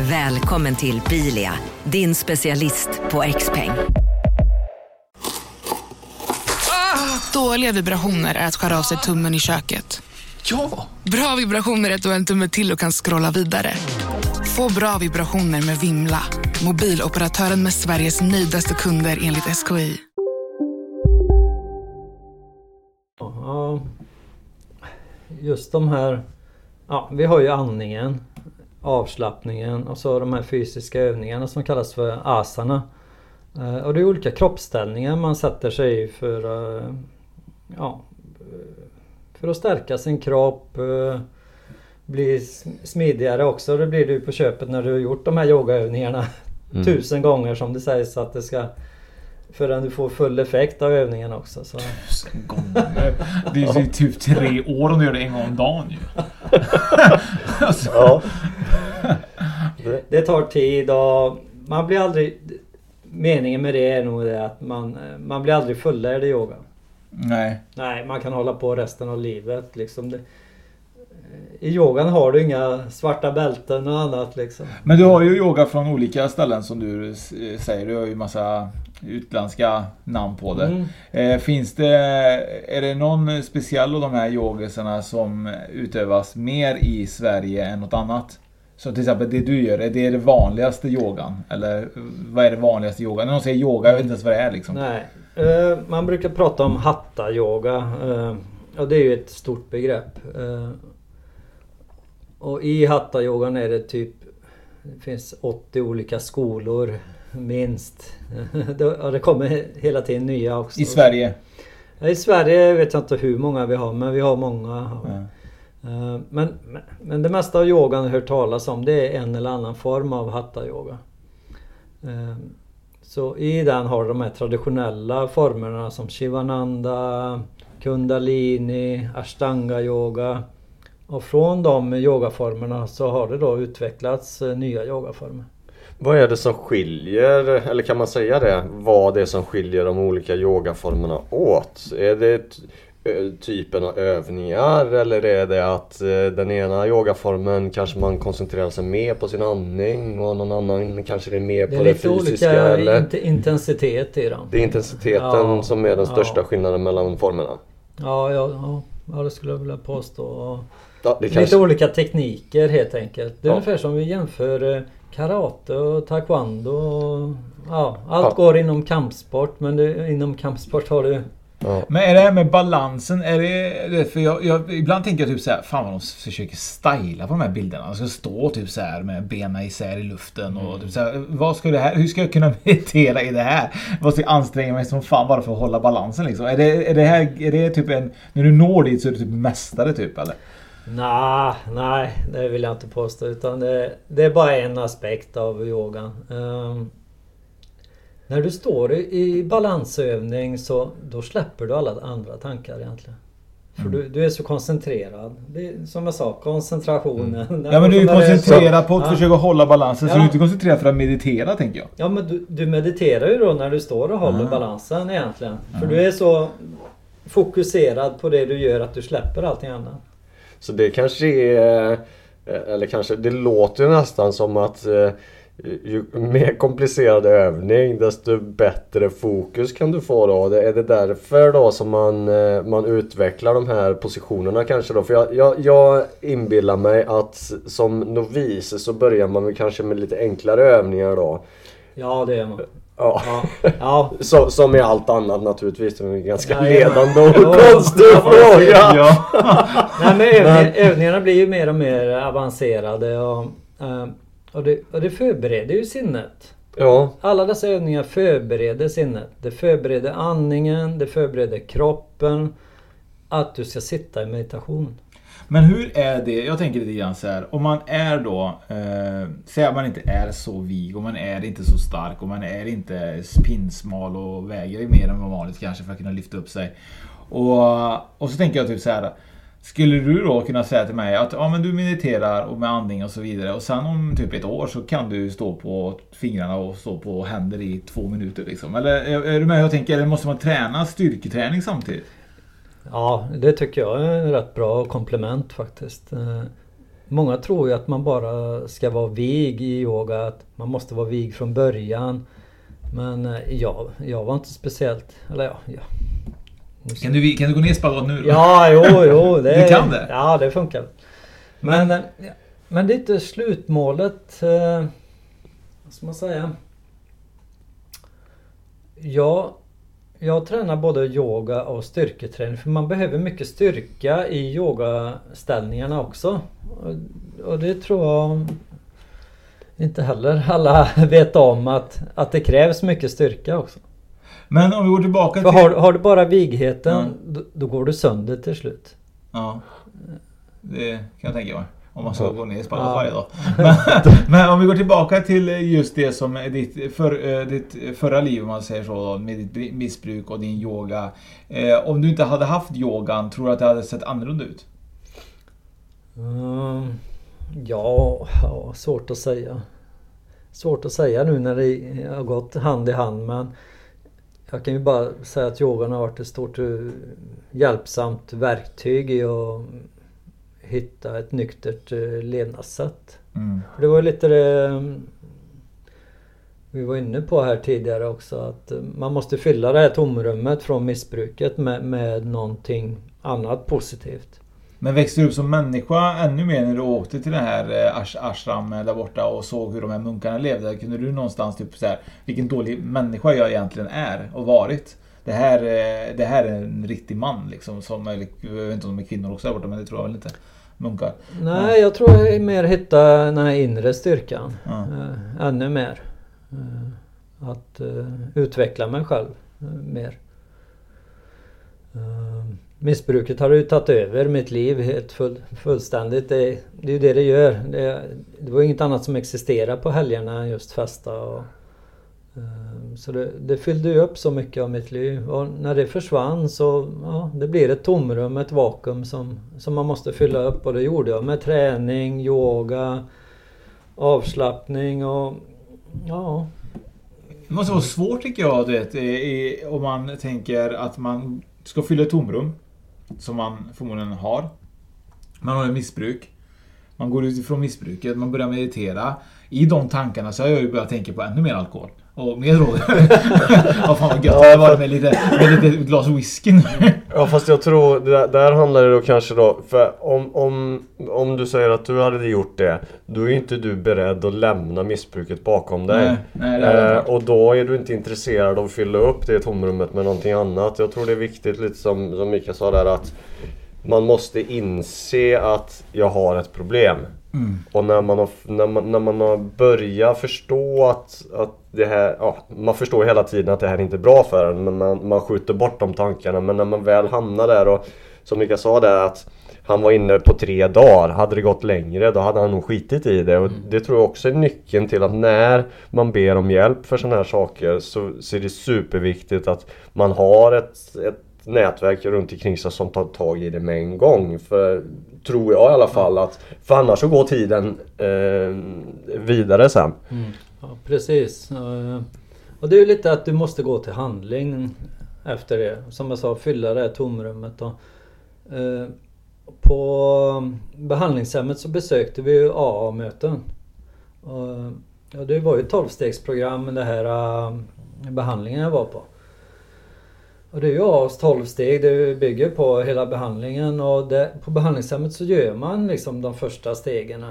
Välkommen till Bilia, din specialist på X-peng. Ah, dåliga vibrationer är att skära av sig tummen i köket. Ja! Bra vibrationer är att du har en tumme till och kan scrolla vidare. Få bra vibrationer med Vimla. Mobiloperatören med Sveriges nöjdaste kunder enligt SKI. Just de här... Ja, vi har ju andningen avslappningen och så de här fysiska övningarna som kallas för asana. Eh, och det är olika kroppsställningar man sätter sig i för, eh, ja, för att stärka sin kropp. Eh, bli smidigare också. Det blir du på köpet när du har gjort de här yogaövningarna mm. tusen gånger som det sägs att det ska Förrän du får full effekt av övningen också. Så. Tusen gånger? Det är ju typ tre år om du gör det en gång om dagen ju. alltså. ja. det, det tar tid och man blir aldrig... Meningen med det är nog det att man, man blir aldrig fullärd i yoga. Nej. Nej, man kan hålla på resten av livet liksom. Det, I yogan har du inga svarta bälten och annat liksom. Men du har ju yoga från olika ställen som du säger. Du har ju massa utländska namn på det. Mm. Eh, finns det, är det någon speciell av de här yogisarna som utövas mer i Sverige än något annat? Så till exempel det du gör, är det det vanligaste yogan? Eller vad är det vanligaste yogan? När någon säger yoga, jag vet inte ens vad det är liksom. Nej. Uh, man brukar prata om hatta-yoga. Uh, och det är ju ett stort begrepp. Uh, och i hatta-yogan är det typ... Det finns 80 olika skolor minst. och det kommer hela tiden nya också. I Sverige? Ja, I Sverige vet jag inte hur många vi har men vi har många. Ja. Eh, men, men det mesta av yogan jag hört talas om det är en eller annan form av hatta-yoga. Eh, så i den har de här traditionella formerna som Shivananda, Kundalini, Ashtanga-yoga. Och från de yogaformerna så har det då utvecklats eh, nya yogaformer. Vad är det som skiljer, eller kan man säga det, vad det är som skiljer de olika yogaformerna åt? Är det typen av övningar eller är det att eh, den ena yogaformen kanske man koncentrerar sig mer på sin andning och någon annan kanske är mer på det fysiska? Det är lite olika intensitet i dem. Det är intensiteten ja, som är den största ja. skillnaden mellan formerna? Ja, ja, ja, det skulle jag vilja påstå. Ja, det kanske... Lite olika tekniker helt enkelt. Det är ja. ungefär som vi jämför eh, karate och taekwondo. Ja, allt ja. går inom kampsport men det, inom kampsport har du Ja. Men är det här med balansen, är det... För jag, jag, ibland tänker jag typ så här, fan vad de försöker styla på de här bilderna. De ska stå typ så här med benen isär i luften och mm. typ så här, vad ska det här, hur ska jag kunna meditera i det här? Vad ska jag anstränga mig som fan bara för att hålla balansen liksom? Är det, är det här, är det typ en... När du når dit så är du typ mästare typ eller? Nah, nej, det vill jag inte påstå. Utan det, det är bara en aspekt av yogan. Um, när du står i balansövning så då släpper du alla andra tankar egentligen. För mm. du, du, är så koncentrerad. Är, som jag sa, koncentrationen. Mm. Ja men du är koncentrerad på att ja. försöka hålla balansen ja. så du är inte koncentrerad för att meditera tänker jag. Ja men du, du mediterar ju då när du står och håller mm. balansen egentligen. För du är så fokuserad på det du gör att du släpper allting annat. Så det kanske är... eh, Eller kanske, det låter ju nästan som att eh, ju mer komplicerad övning desto bättre fokus kan du få då. Det- Är det därför då som man, eh, man utvecklar de här positionerna kanske då? För jag, jag, jag inbillar mig att som novis så börjar man väl kanske med lite enklare övningar då. Ja, det är man. Ja. Ja. ja. Så, som i allt annat naturligtvis. Det är en ganska Jajamän. ledande och Ja, konstig ja, fråga. Ja. Nej, men övningar, övningarna blir ju mer och mer avancerade och, eh, och, det, och det förbereder ju sinnet. Ja. Alla dessa övningar förbereder sinnet. Det förbereder andningen, det förbereder kroppen. Att du ska sitta i meditation. Men hur är det? Jag tänker lite grann så här. Om man är då, eh, säg att man inte är så vig och man är inte så stark och man är inte pinsmal och väger mer än vanligt kanske för att kunna lyfta upp sig. Och, och så tänker jag typ så här. Skulle du då kunna säga till mig att ja, men du mediterar och med andning och så vidare och sen om typ ett år så kan du stå på fingrarna och stå på händer i två minuter liksom? Eller är, du med? Jag tänker, eller måste man träna styrketräning samtidigt? Ja, det tycker jag är en rätt bra komplement faktiskt. Eh, många tror ju att man bara ska vara vig i yoga, att man måste vara vig från början. Men eh, jag, jag var inte speciellt, eller ja, ja. Kan du, kan du gå ner i spagat nu? då? Ja, jo, jo. Det, Du kan det? Ja, det funkar. Men, eh, men det är inte slutmålet. Eh, vad ska man säga? Jag, jag tränar både yoga och styrketräning för man behöver mycket styrka i yogaställningarna också. Och, och det tror jag inte heller alla vet om att, att det krävs mycket styrka också. Men om vi går tillbaka till... har, har du bara vigheten Ja. då, då går du sönder till slut. Ja. Det kan jag tänka mig. Om man ska gå ner i spagat Ja. varje dag. Men, men om vi går tillbaka till just det som är ditt, för, eh, ditt förra liv om man säger så då, med ditt missbruk och din yoga. Eh, om du inte hade haft yogan, tror du att det hade sett annorlunda ut? Mm, ja, ja, svårt att säga. Svårt att säga nu när det har gått hand i hand men jag kan ju bara säga att yogan har varit ett stort eh, hjälpsamt verktyg i att hitta ett nyktert eh, levnadssätt. Mm. För det var lite det mm, vi var inne på här tidigare också att eh, man måste fylla det här tomrummet från missbruket med, med någonting annat positivt. Men växte du upp som människa ännu mer när du åkte till den här eh, ash ashram eh, där borta och såg hur de här munkarna levde? Kunde du någonstans typ så här, vilken dålig människa jag egentligen är och varit? Det här, eh, det här är en riktig man liksom. Som, eller, jag vet inte om de är kvinnor också där borta men det tror jag väl inte. Munkar. Nej, jag tror jag mer hitta den här inre styrkan. Ja. Ännu mer. Att utveckla mig själv mer. Missbruket har ju tagit över mitt liv helt full, fullständigt. Det, det är ju det det gör. Det, det var inget annat som existerade på helgerna än just festa. Och, ehm, så det, det fyllde ju upp så mycket av mitt liv. Och när det försvann så ja, det blir ett tomrum, ett vakuum som, som man måste fylla upp. Och det gjorde jag med träning, yoga, avslappning och ja, Det måste vara svårt tycker jag du vet, i, om man tänker att man ska fylla ett tomrum. Som man förmodligen har. Man har ett missbruk. Man går utifrån missbruket, man börjar meditera. I de tankarna så har jag ju börjat tänka på ännu mer alkohol. Och mer droger. Vad fan vad gött det hade varit med lite, med lite glas whisky nu. Ja fast jag tror, där, där handlar det då kanske då, för om, om, om du säger att du hade gjort det, då är inte du beredd att lämna missbruket bakom dig. Nej, nej, det är det eh, och då är du inte intresserad av att fylla upp det tomrummet med någonting annat. Jag tror det är viktigt, lite som, som Mika sa där, att man måste inse att jag har ett problem. Mm. Och när man har, när man, när man har börjat förstå att, att det här, ja, man förstår hela tiden att det här inte är bra för en men man, man skjuter bort de tankarna. Men när man väl hamnar där och som Mika sa där att han var inne på tre dagar. Hade det gått längre då hade han nog skitit i det. Och det tror jag också är nyckeln till att när man ber om hjälp för sådana här saker så, så är det superviktigt att man har ett, ett nätverk runt omkring sig som tar tag i det med en gång. För tror jag i alla fall att för annars så går tiden eh, vidare sen. Mm. Ja, precis. Eh, och det är ju lite att du måste gå till handling efter det. Som jag sa, fylla det här tomrummet. Och, eh, på behandlingshemmet så besökte vi AA-möten. Och, ja, det var ju ett 12-stegsprogram det här eh, behandlingen jag var på. Och det är ju AAs 12 steg det bygger på hela behandlingen och det, på behandlingshemmet så gör man liksom de första stegen.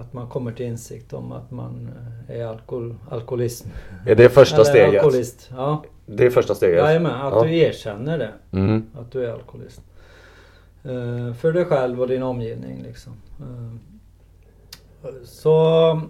Att man kommer till insikt om att man är alkohol, alkoholism. Är det första Eller steget? Alkoholist. Ja. Det är första steget? Jajamän, att Ja. du erkänner det. Mm. Att du är alkoholist. Eh, för dig själv och din omgivning liksom. Eh, så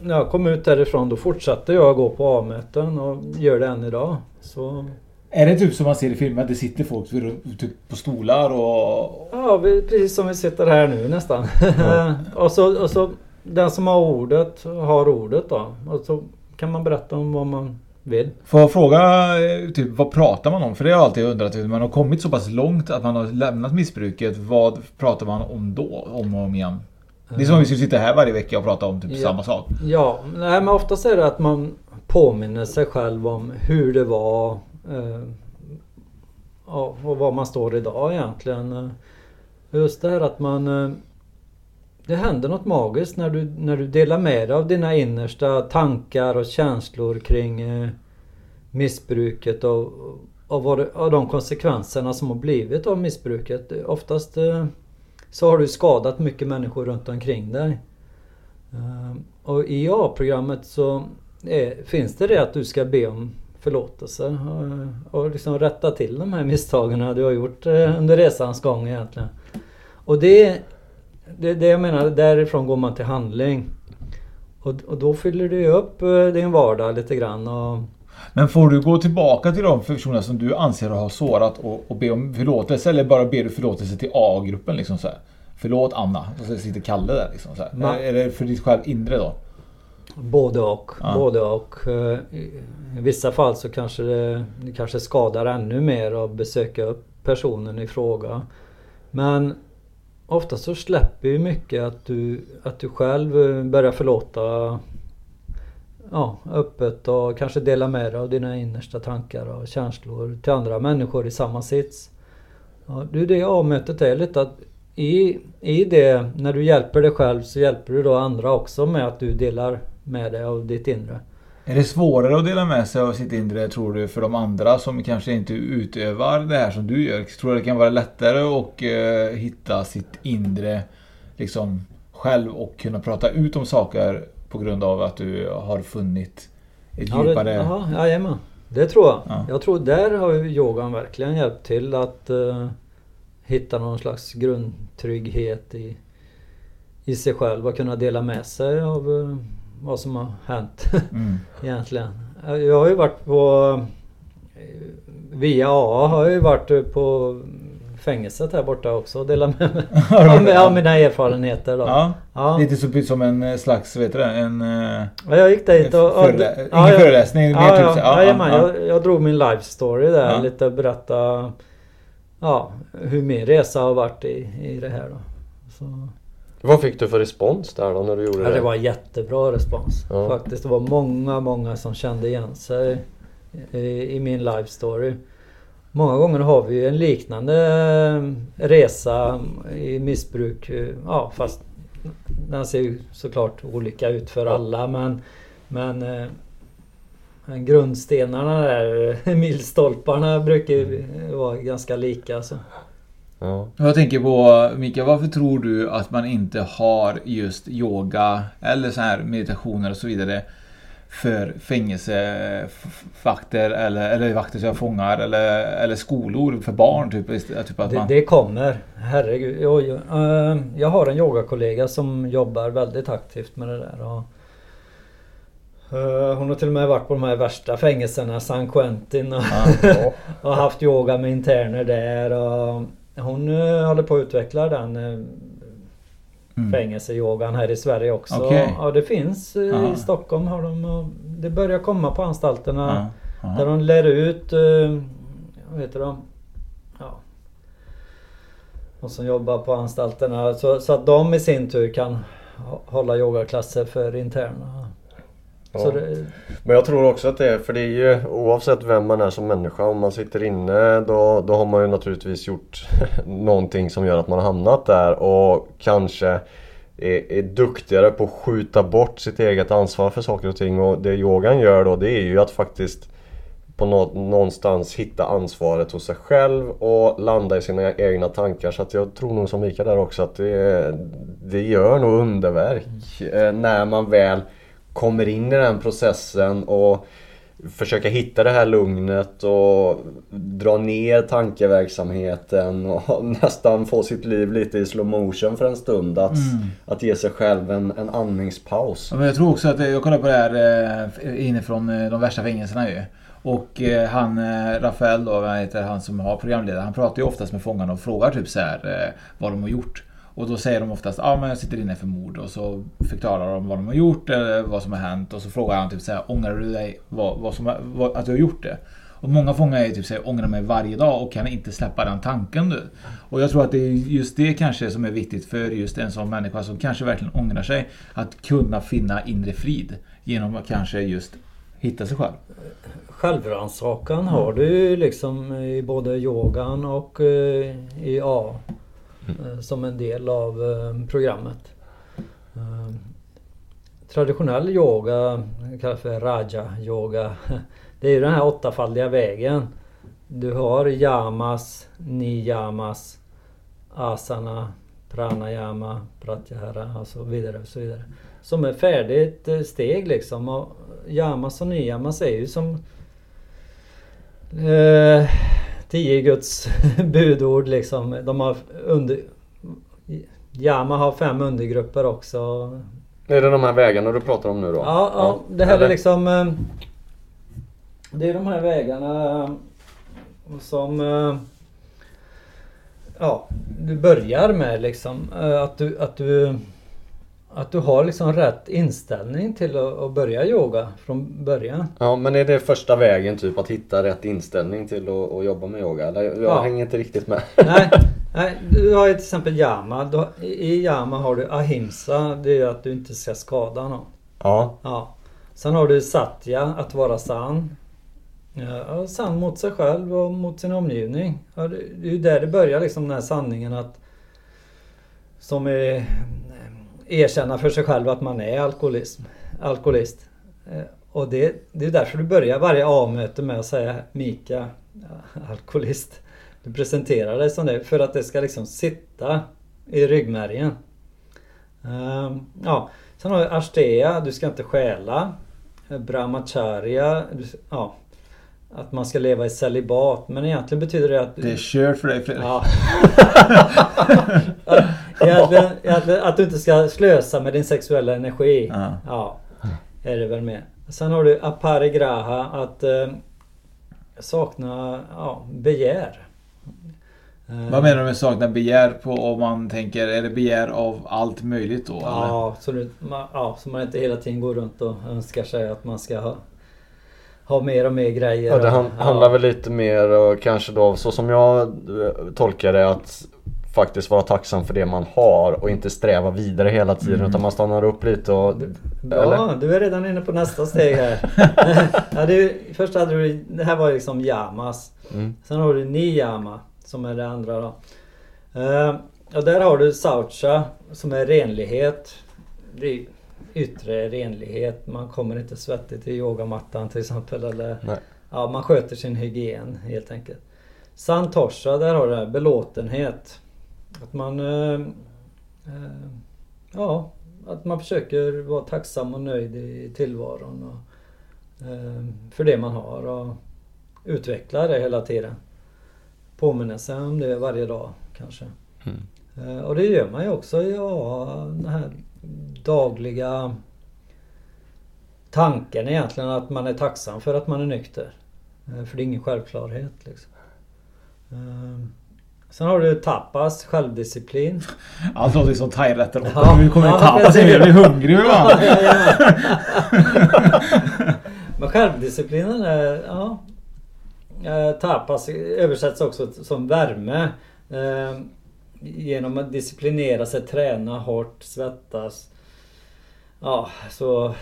när jag kom ut därifrån då fortsatte jag gå på A-möten och gör det än idag. Så Är det typ som man ser i filmer att det sitter folk vid- typ på stolar och... Ja, vi, precis som vi sitter här nu nästan. och, så, och så den som har ordet har ordet då. Och så kan man berätta om vad man vill. Får jag fråga, eh, typ, vad pratar man om? För det har jag alltid undrat. Man har kommit så pass långt att man har lämnat missbruket. Vad pratar man om då? Om och om igen? Det är som om vi skulle sitta här varje vecka och prata om typ Ja. samma sak. Ja, nej, men oftast är det att man påminner sig själv om hur det var Eh, ja, och var man står idag egentligen. Eh, just det här att man eh, Det händer något magiskt när du, när du delar med dig av dina innersta tankar och känslor kring missbruket och, och, vad det, och de konsekvenserna som har blivit av missbruket. Oftast så har du skadat mycket människor runt omkring dig. Och i A-programmet så är, finns det det att du ska be om förlåtelse och, och liksom rätta till de här misstagen du har gjort eh, under resans gång egentligen. Och det, det, det jag menar, därifrån går man till handling. Och, och då fyller du upp eh, din vardag lite grann och Men får du gå tillbaka till de personer som du anser ha sårat och, och be om förlåtelse? Eller bara ber du förlåtelse till A-gruppen liksom så här? Förlåt Anna. Och så sitter Kalle där liksom så här. Det för ditt själv inre då? Både och. Ja. Både och. Eh, I vissa fall så kanske det, det kanske skadar ännu mer att besöka upp personen i fråga. Men ofta så släpper ju mycket att du, att du själv eh, börjar förlåta ja, öppet och kanske dela med dig av dina innersta tankar och känslor till andra människor i samma sits. Ja, det är det A-mötet är lite att i, i det, när du hjälper dig själv så hjälper du då andra också med att du delar med dig av ditt inre. Är det svårare att dela med sig av sitt inre tror du för de andra som kanske inte utövar det här som du gör? Tror du det kan vara lättare att eh, hitta sitt inre liksom själv och kunna prata ut om saker på grund av att du har funnit ett Ja, det, djupare... jaha, jajamän. Det tror jag. Ja. Jag tror där har yogan verkligen hjälpt till att eh, hitta någon slags grundtrygghet i, i sig själv och kunna dela med sig av eh, vad som har hänt Mm. egentligen. Jag har ju varit på Via AA har jag ju varit på fängelset här borta också och delat med mig av, mina erfarenheter då. Ja. Ja. Lite så, som en eh, slags, vet du det? En... eh, Ja, jag gick dit och... och Förelä- ingen jag- föreläsning, mer ja, typ ja, så- ja, ja. Jag, jag drog min life story där Ja. lite berätta Ja, hur min resa har varit i, i det här då. Så, Vad fick du för respons där då när du gjorde ja, det? det var jättebra respons Ja. faktiskt. Det var många, många som kände igen sig i, i min life story. Många gånger har vi en liknande eh, resa i missbruk. eh, Ja, fast den ser ju såklart olika ut för alla men Men eh, men grundstenarna där, milstolparna brukar ju vara ganska lika. Så. Ja. Jag tänker på Mikael, varför tror du att man inte har just yoga eller så här meditationer och så vidare för fängelsevakter eller, eller vakter som fångar eller, eller skolor för barn? Typ, typ att Det, man... det kommer. Herregud. Jag, jag, eh, jag har en yogakollega som jobbar väldigt aktivt med det där. Och, eh, hon har till och med varit på de här värsta fängelserna, San Quentin och, Ja. och haft yoga med interner där. Och hon eh, håller på att utveckla den eh, Mm. fängelseyogan här i Sverige också. Okej. Ja, det finns eh, Ja. i Stockholm har de Det börjar komma på anstalterna. Ja. Där de lär ut, eh, vad heter de? Ja. De som jobbar på anstalterna. Så, så att de i sin tur kan hå- hålla yogaklasser för interna. Ja. Det, Men jag tror också att det är, för det är ju oavsett vem man är som människa, om man sitter inne då, då har man ju naturligtvis gjort någonting som gör att man har hamnat där och kanske är, är duktigare på att skjuta bort sitt eget ansvar för saker och ting och det yogan gör då det är ju att faktiskt på nå, någonstans hitta ansvaret hos sig själv och landa i sina egna tankar. Så att jag tror nog som Mikael där också att det, det gör nog underverk eh, när man väl kommer in i den processen och försöka hitta det här lugnet och dra ner tankeverksamheten och nästan få sitt liv lite i slow motion för en stund. Att, Mm. att ge sig själv en, en andningspaus. Ja, men jag tror också att, eh, jag kollar på det här eh, inifrån eh, de värsta fängelserna ju. Och han, Rafael då, vad heter han som har programledare, han pratar ju oftast med fångarna och frågar typ så här vad de har gjort. Och då säger de oftast ja ah, men jag sitter inne för mord och så förklarar de vad de har gjort eller vad som har hänt och så frågar han typ så här ångrar du dig vad, vad som, vad, att du har gjort det? Och många fångar är typ så här, ångrar mig varje dag och kan inte släppa den tanken du. Och jag tror att det är just det kanske som är viktigt för just en sån människa som kanske verkligen ångrar sig. Att kunna finna inre frid genom att kanske just hitta sig själv. Självrannsakan har du ju liksom i både yogan och eh, i A Mm. Eh, som en del av eh, programmet. Eh, traditionell yoga kallas för raja yoga. Det är ju den här åttafaldiga vägen. Du har yamas, niyamas, asana, pranayama, pratyahara och så vidare. Och så vidare. Som är färdigt steg liksom. Och yamas och niyamas är ju som Eh, tio Guds budord liksom. De har under... Yama har fem undergrupper också. Är det de här vägarna du pratar om nu då? Ja, ja det här Eller? är liksom... eh, Det är de här vägarna eh, som... eh, Ja, du börjar med liksom att du... Att du att du har liksom rätt inställning till att, att börja yoga från början. Ja men är det första vägen typ att hitta rätt inställning till att, att jobba med yoga? Eller jag Ja. hänger inte riktigt med. Nej, nej, du har ju till exempel yama. Du, I yama har du ahimsa. Det är att du inte ska skada någon. Ja. Ja. Sen har du satya, att vara sann. Ja, sann mot sig själv och mot sin omgivning. Ja, det är ju där det börjar liksom den här sanningen att... Som är... Erkänna för sig själv att man är alkoholism, alkoholist. Eh, Och det, det är därför du börjar varje A-möte med att säga Mika, alkoholist. Du presenterar dig som det för att det ska liksom sitta i ryggmärgen. Ehm, ja. Sen har vi Ashtea, du ska inte stjäla. Eh, Brahmacharya, du, ja. Att man ska leva i celibat. Men egentligen betyder det att... Det är kört för dig Fredrik. Ja. egentligen, egentligen att du inte ska slösa med din sexuella energi. Ja. Ja. Är det väl med. Sen har du aparigraha, att eh, sakna ja, begär. Eh, Vad menar du med sakna begär på om man tänker, är det begär av allt möjligt då? eller? Ja, så, du, ma- ja, så man inte hela tiden går runt och önskar sig att man ska ha, ha mer och mer grejer. Ja, det han, Ja. handlar väl lite mer och kanske då så som jag eh, tolkar det att faktiskt vara tacksam för det man har och inte sträva vidare hela tiden Mm. utan man stannar upp lite och... Ja, du är redan inne på nästa steg här. ja, är- först hade du, det här var liksom yamas. Mm. Sen har du niyama som är det andra då. Eh, och där har du saucha som är renlighet. Det är yttre renlighet. Man kommer inte svettig till yogamattan till exempel. Eller, Nej. ja, man sköter sin hygien helt enkelt. Santosha, där har du det här, belåtenhet. Att man... Eh, eh, ja, att man försöker vara tacksam och nöjd i tillvaron. Och, eh, för det man har och utveckla det hela tiden. Påminna sig om det varje dag kanske. Eh, och det gör man ju också i ja, den här dagliga tanken egentligen att man är tacksam för att man är nykter. Eh, För det är ingen självklarhet liksom. Sen har du tapas, självdisciplin. Allt låter som thairätter. Ja. Nu kommer Ja, tapas in, jag blir hungrig va? Ja, jajamän. Men självdisciplinen är, ja. Eh, Tapas översätts också som värme. Eh, Genom att disciplinera sig, träna hårt, svettas. Ja, så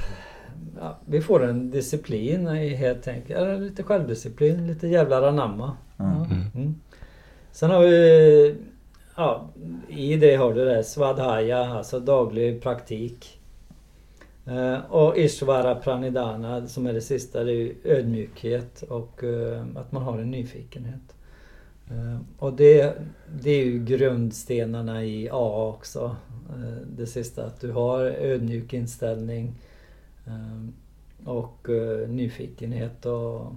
ja, vi får en disciplin i helt enkelt. Lite självdisciplin, lite jävlar anamma. Mm. Ja. Mm. Sen har vi... Ja, i det har du det svadhaya, alltså daglig praktik. Eh, och Ishvara Pranidana som är det sista, det är ödmjukhet och eh, att man har en nyfikenhet. Eh, och det, det är ju grundstenarna i A också. Det sista, att du har ödmjuk inställning och nyfikenhet och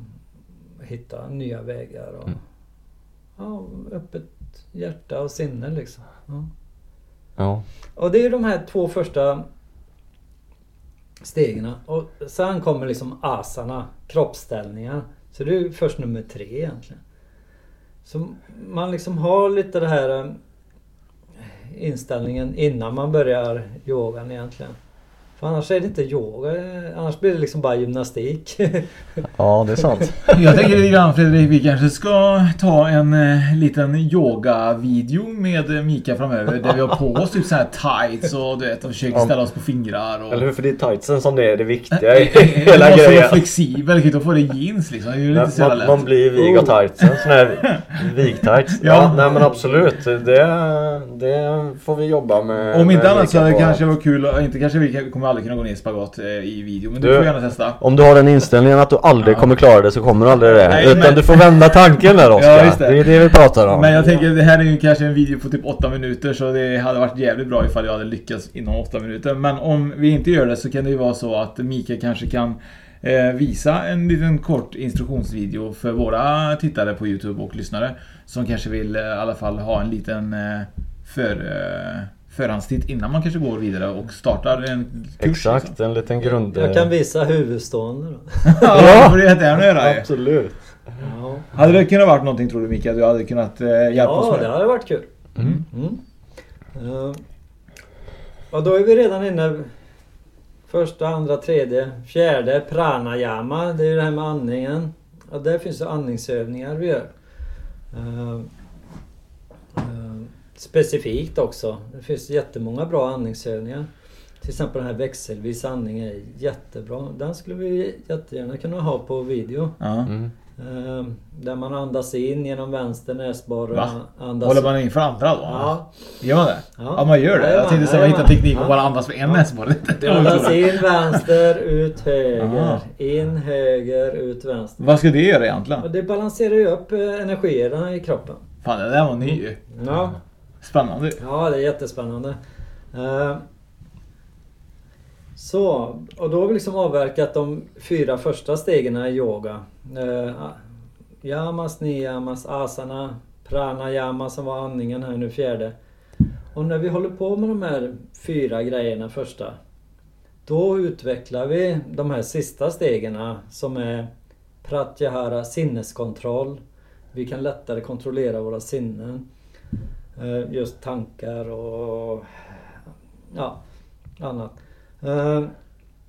hitta nya vägar. Och, mm ja, öppet hjärta och sinne liksom. Ja. Ja. Och det är de här två första stegen. Och sen kommer liksom asana, kroppsställningar. Så det är ju först nummer tre egentligen. Så man liksom har lite det här eh, inställningen innan man börjar yogan egentligen. För annars är det inte yoga, eh, annars blir det liksom bara gymnastik. Ja, det är sant. Jag tänker lite grann Fredrik, vi kanske ska ta en eh, liten yoga-video med eh, Mika framöver. Där vi har på oss typ så här tights och du vet, och försöker ställa oss på fingrar. Och... Eller hur? För det är tightsen som det är det viktiga i Man hela måste vara grejen. flexibel, kan inte få det jeans liksom. Det är ju lite så Man, lätt. man blir vig av Oh. tightsen. Sån här vig-tights. Ja. Ja. nej men absolut. Det, det får vi jobba med. Om inte annat så hade det kanske varit kul, inte kanske vi kommer aldrig kunna gå ner i spagat eh, i video, men du, Du- får gärna testa. Om du har den inställningen att du aldrig kommer klara det så kommer du aldrig det. Nej, Utan men- du får vända tanken där Oskar. Ja, det. det. är det vi pratar om. Men jag tänker det här är ju kanske en video på typ 8 minuter så det hade varit jävligt bra ifall jag hade lyckats inom 8 minuter. Men om vi inte gör det så kan det ju vara så att Mikael kanske kan eh, visa en liten kort instruktionsvideo för våra tittare på Youtube och lyssnare. Som kanske vill eh, i alla fall ha en liten eh, för, eh, förhandstitt innan man kanske går vidare och startar en kurs. Exakt, Liksom. en liten grund... Jag kan visa huvudstående då. ja, det får du jättegärna göra. Absolut. Ja, Hade det kunnat varit någonting tror du Mikael? Du hade kunnat eh, hjälpa oss ja med det det? hade varit kul. Mm. Mm. Och då är vi redan inne Första, andra, tredje, fjärde pranayama. Det är ju det här med andningen. Och där finns det andningsövningar vi gör. Eh, specifikt också. Det finns jättemånga bra andningsövningar. Till exempel den här växelvis andning är jättebra. Den skulle vi jättegärna kunna ha på video. Ja. Mm. Eh, där man andas in genom vänster näsborre. Va? Andas Håller man in för andra då? Ja. Gör man det? Ja. Ja, man gör det. Jag Jajamän, tänkte säga jajamän. teknik och Ja. bara andas med en näsborre. Andas in vänster, ut höger. In höger, ut vänster. Vad ska det göra egentligen? Och det balanserar ju upp eh, energierna i kroppen. Fan, det där var ny ju. Ja, Spännande. ja det är jättespännande. Eh, så, och då har vi liksom avverkat de fyra första stegen i yoga. Eh, yamas, niyamas, asana, pranayama som var andningen här nu fjärde. Och när vi håller på med de här fyra grejerna första. Då utvecklar vi de här sista stegen som är pratyahara, sinneskontroll. Vi kan lättare kontrollera våra sinnen. Eh, just tankar och ja, annat. Eh,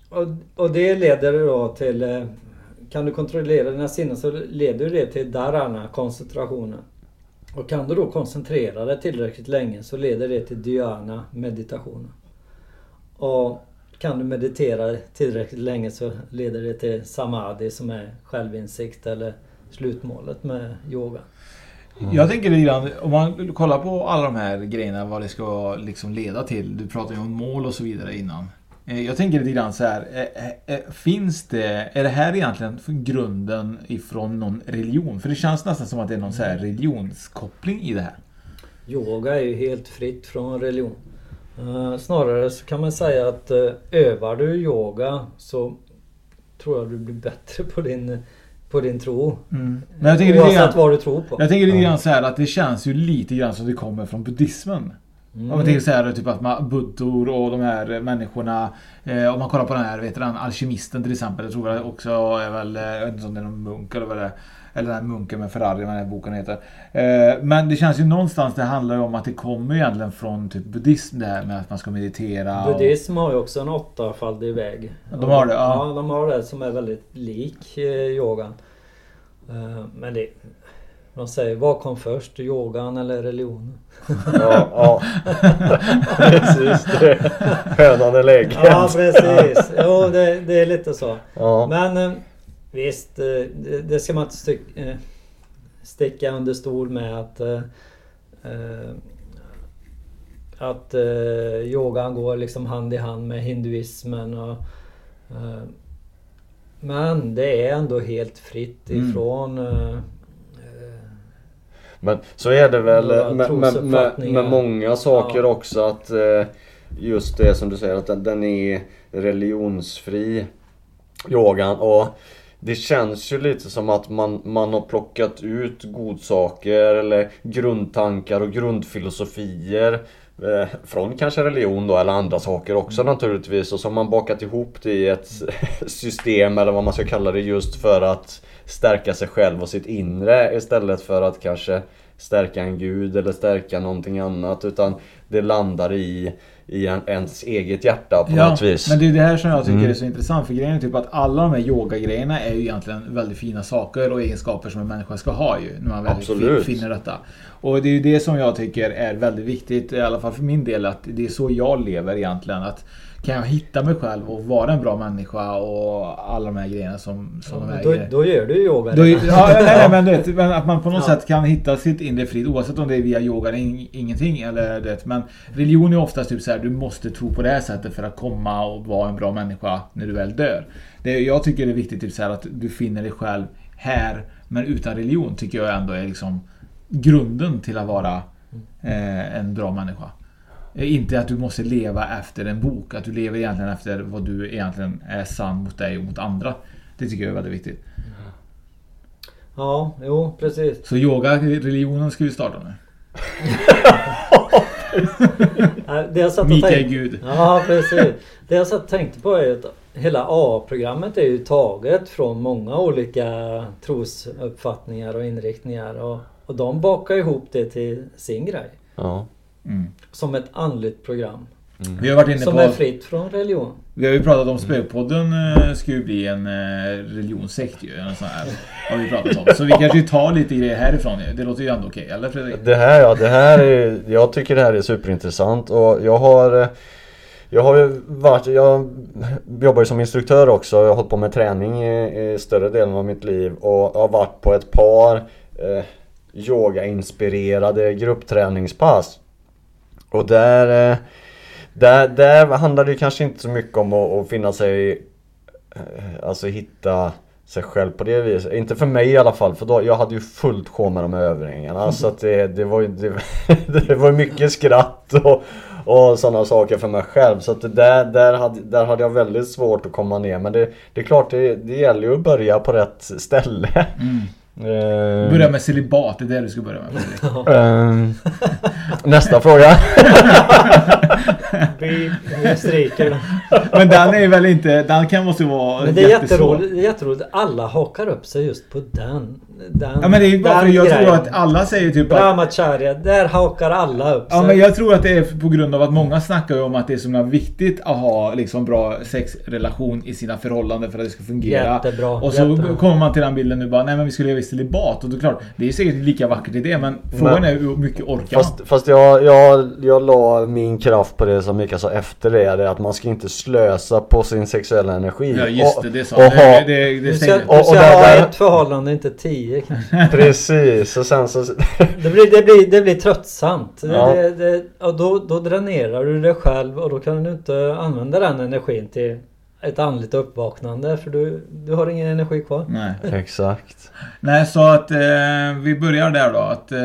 och, och det leder då till... Eh, kan du kontrollera dina sinnen så leder det till dharana, koncentrationen. Och kan du då koncentrera dig tillräckligt länge så leder det till dhyana, meditationen. Och kan du meditera tillräckligt länge så leder det till samadhi som är självinsikt eller slutmålet med yoga. Jag tänker lite grann, om man kollar på alla de här grejerna, vad det ska liksom leda till. Du pratade ju om mål och så vidare innan. Eh, Jag tänker lite grann så här. eh, eh, Finns det, är det här egentligen grunden ifrån någon religion? För det känns nästan som att det är någon så här religionskoppling i det här. Yoga är ju helt fritt från religion. Snarare så kan man säga att övar du yoga så tror jag du blir bättre på din, på din tro. Men jag tänker lite Oavsett grann, vad du tror på. jag tänker lite grann så här att det känns ju lite grann som det kommer från buddhismen. Mm. Om man tänker så här, typ att man, buddor och de här människorna eh, Om man kollar på den här, vet du den alkemisten till exempel Jag tror jag också är väl, eh, jag vet inte om det är någon munk eller vad det är Eller den här munken med Ferrari, vad den här boken heter eh, Men det känns ju någonstans, det handlar ju om att det kommer egentligen från typ buddhism det här med att man ska meditera och, Buddhism har ju också en åttafaldig väg. De har det, ja. Ja, de har det som är väldigt lik eh, yogan. Eh, Men det... De säger, vad kom först? Yogan eller religionen? Ja, ja. precis. Det. Hönan eller ägget. Ja precis. Jo det, det är lite så. Ja. Men eh, visst, eh, det, det ska man inte styck, eh, sticka under stol med att att yogan går liksom hand i hand med hinduismen och Men det är ändå helt fritt Mm. ifrån eh, Men så är det väl Några med, med, med, med många saker Ja. också att eh, Just det som du säger att den, den är religionsfri Yogan och Det känns ju lite som att man, man har plockat ut godsaker eller grundtankar och grundfilosofier Eh, från kanske religion då eller andra saker också naturligtvis. Och så har man bakat ihop det i ett system eller vad man ska kalla det just för att stärka sig själv och sitt inre istället för att kanske stärka en gud eller stärka någonting annat. Utan det landar i, i en, ens eget hjärta på något vis. men det är det här som jag tycker Mm. är så intressant för grejen är typ att alla de här yogagrejerna är ju egentligen väldigt fina saker och egenskaper som en människa ska ha ju. När man väl Absolut. finner detta. Och det är ju det som jag tycker är väldigt viktigt, i alla fall för min del, att det är så jag lever egentligen. Att kan jag hitta mig själv och vara en bra människa och alla de här grejerna som, som de här då, då gör du yoga Då, ja, nej, nej, men, vet, men att man på något Ja. sätt kan hitta sitt inre frid oavsett om det är via yoga eller ing- ingenting. Eller, det, men religion är oftast typ så här, du måste tro på det här sättet för att komma och vara en bra människa när du väl dör. Det, jag tycker det är viktigt typ så här, att du finner dig själv här. Men utan religion tycker jag ändå är liksom grunden till att vara eh, en bra människa. Eh, Inte att du måste leva efter en bok. Att du lever egentligen efter vad du egentligen är sann mot dig och mot andra. Det tycker jag är väldigt viktigt. Ja, jo precis. Så yoga, religionen ska vi starta nu. Nej, Det jag satt och Mikael tänkte- Gud. Ja precis. Det jag satt och tänkte på är att hela A-programmet är ju taget från många olika trosuppfattningar och inriktningar. Och, och de bakar ihop det till sin grej. Ja. Mm. Som ett andligt program. Vi har varit inne som på- är fritt från religion. Vi har ju pratat om Spökpodden eh, ska ju bli en eh, religionssekt ju. En sån här, har vi pratat om. Så vi kanske ju tar lite grejer härifrån. Det låter ju ändå okej, eller Fredrik? Det här ja, det här är, jag tycker det här är superintressant och jag har eh, Jag har ju varit, jag jobbar ju som instruktör också, jag har hållit på med träning i, i större delen av mitt liv och jag har varit på ett par eh, Yoga-inspirerade gruppträningspass Och där eh, där, där handlar det ju kanske inte så mycket om att, att finna sig eh, Alltså hitta sig själv på det viset. Inte för mig i alla fall för då, jag hade ju fullt sjå med de här övningarna. Så att det, det var ju det, det var mycket skratt och, och sådana saker för mig själv. Så att det där, där, hade, där hade jag väldigt svårt att komma ner. Men det, det är klart, det, det gäller ju att börja på rätt ställe. Eh, Börja med celibat, det är det du ska börja med. Ehm, nästa fråga. Vi, stryker. Men den är väl inte, den kan måste vara Men det är jätteroligt, jätteroligt. Alla hakar upp sig just på den. den Ja men det är bara för jag tror grejen. att alla säger typ att Brahmacharya, där hakar alla upp sig. Ja men jag tror att det är på grund av att många snackar ju om att det är så viktigt att ha liksom bra sexrelation i sina förhållanden för att det ska fungera. Jättebra, Och så jättebra. kommer man till den bilden nu bara, nej men vi ska leva i celibat. Och då klart, det är säkert lika vackert i det men frågan är hur mycket orkar man? Fast, fast jag, jag, jag la min kraft på det som Mikael sa efter det, det är att man ska inte slösa på sin sexuella energi. Ja, just Och- det, det sa och ha- Det- det- det du ska, Och- ska och där- ha ett förhållande, inte tio kanske. Precis, och sen så... Det blir, det blir, det blir tröttsamt. Ja. det, det, och då, då dränerar du dig själv och då kan du inte använda den energin till ett andligt uppvaknande för du, du har ingen energi kvar. Nej. Exakt. Nej så att eh, vi börjar där då. Att eh,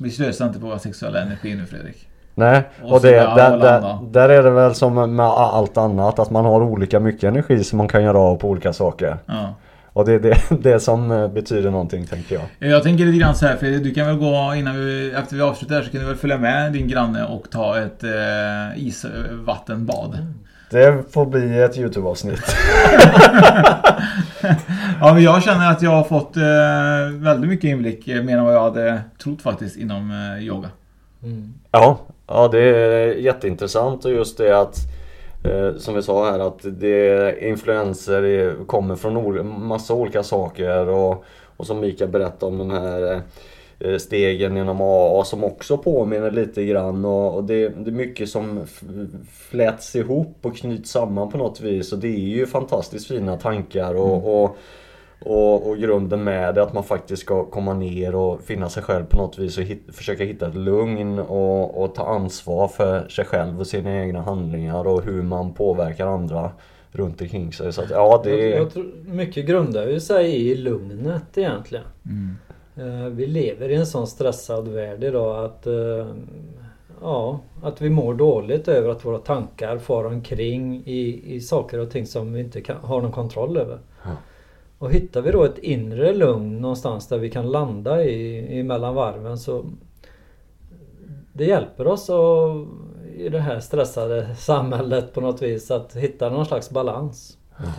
vi slösar inte på vår sexuella energi nu Fredrik. Nej, Och och, det, där, där, där är det väl som med allt annat att man har olika mycket energi som man kan göra av på olika saker. Ja. Och det är det, det som eh, betyder någonting tänker jag. Jag tänker lite grann så här, för du kan väl gå innan vi, efter vi avslutar här så kan du väl följa med din granne och ta ett eh, isvattenbad. Det får bli ett Youtube-avsnitt. Ja men jag känner att jag har fått eh, väldigt mycket inblick, eh, mer än vad jag hade trott faktiskt inom eh, yoga. Ja, ja det är jätteintressant och just det att eh, som vi sa här att det influenser kommer från massa olika saker och, Och som Mikael berättade om de här eh, stegen genom AA som också påminner lite grann och, och det, det, är mycket som fläts ihop och knyts samman på något vis och det är ju fantastiskt fina tankar och, mm. och och, och grunden med det att man faktiskt ska komma ner och finna sig själv på något vis och hit, försöka hitta ett lugn och, och ta ansvar för sig själv och sina egna handlingar och hur man påverkar andra runt omkring sig. Så att, ja, det jag, jag tror mycket grundar ju sig i lugnet egentligen. Mm. Uh, vi lever i en sån stressad värld idag att uh, Ja, att vi mår dåligt över att våra tankar far omkring i, i saker och ting som vi inte kan, har någon kontroll över. Ja. Och hittar vi då ett inre lugn någonstans där vi kan landa i, i mellan varven så det hjälper oss att, i det här stressade samhället på något vis att hitta någon slags balans. Mm.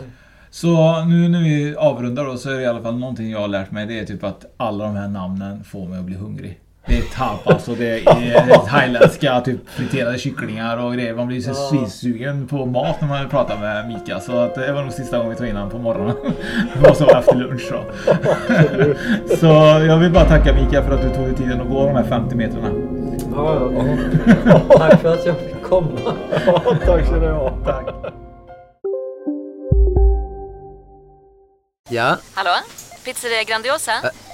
Så nu när vi avrundar då så är det i alla fall någonting jag har lärt mig. Det är typ att alla de här namnen får mig att bli hungrig. Det är tapas och det är thailändska typ friterade kycklingar och grejer. Man blir så svinsugen på mat när man pratar med Mika. Så att det var nog sista gången vi tog in honom på morgonen. Det var så efter lunch då. Så jag vill bara tacka Mika för att du tog dig tiden att gå de här 50 metrarna. Ja, ja. Tack för att jag fick komma. Ja, tack ska du ha. Tack. Ja? Hallå? Pizzeria Grandiosa? Ä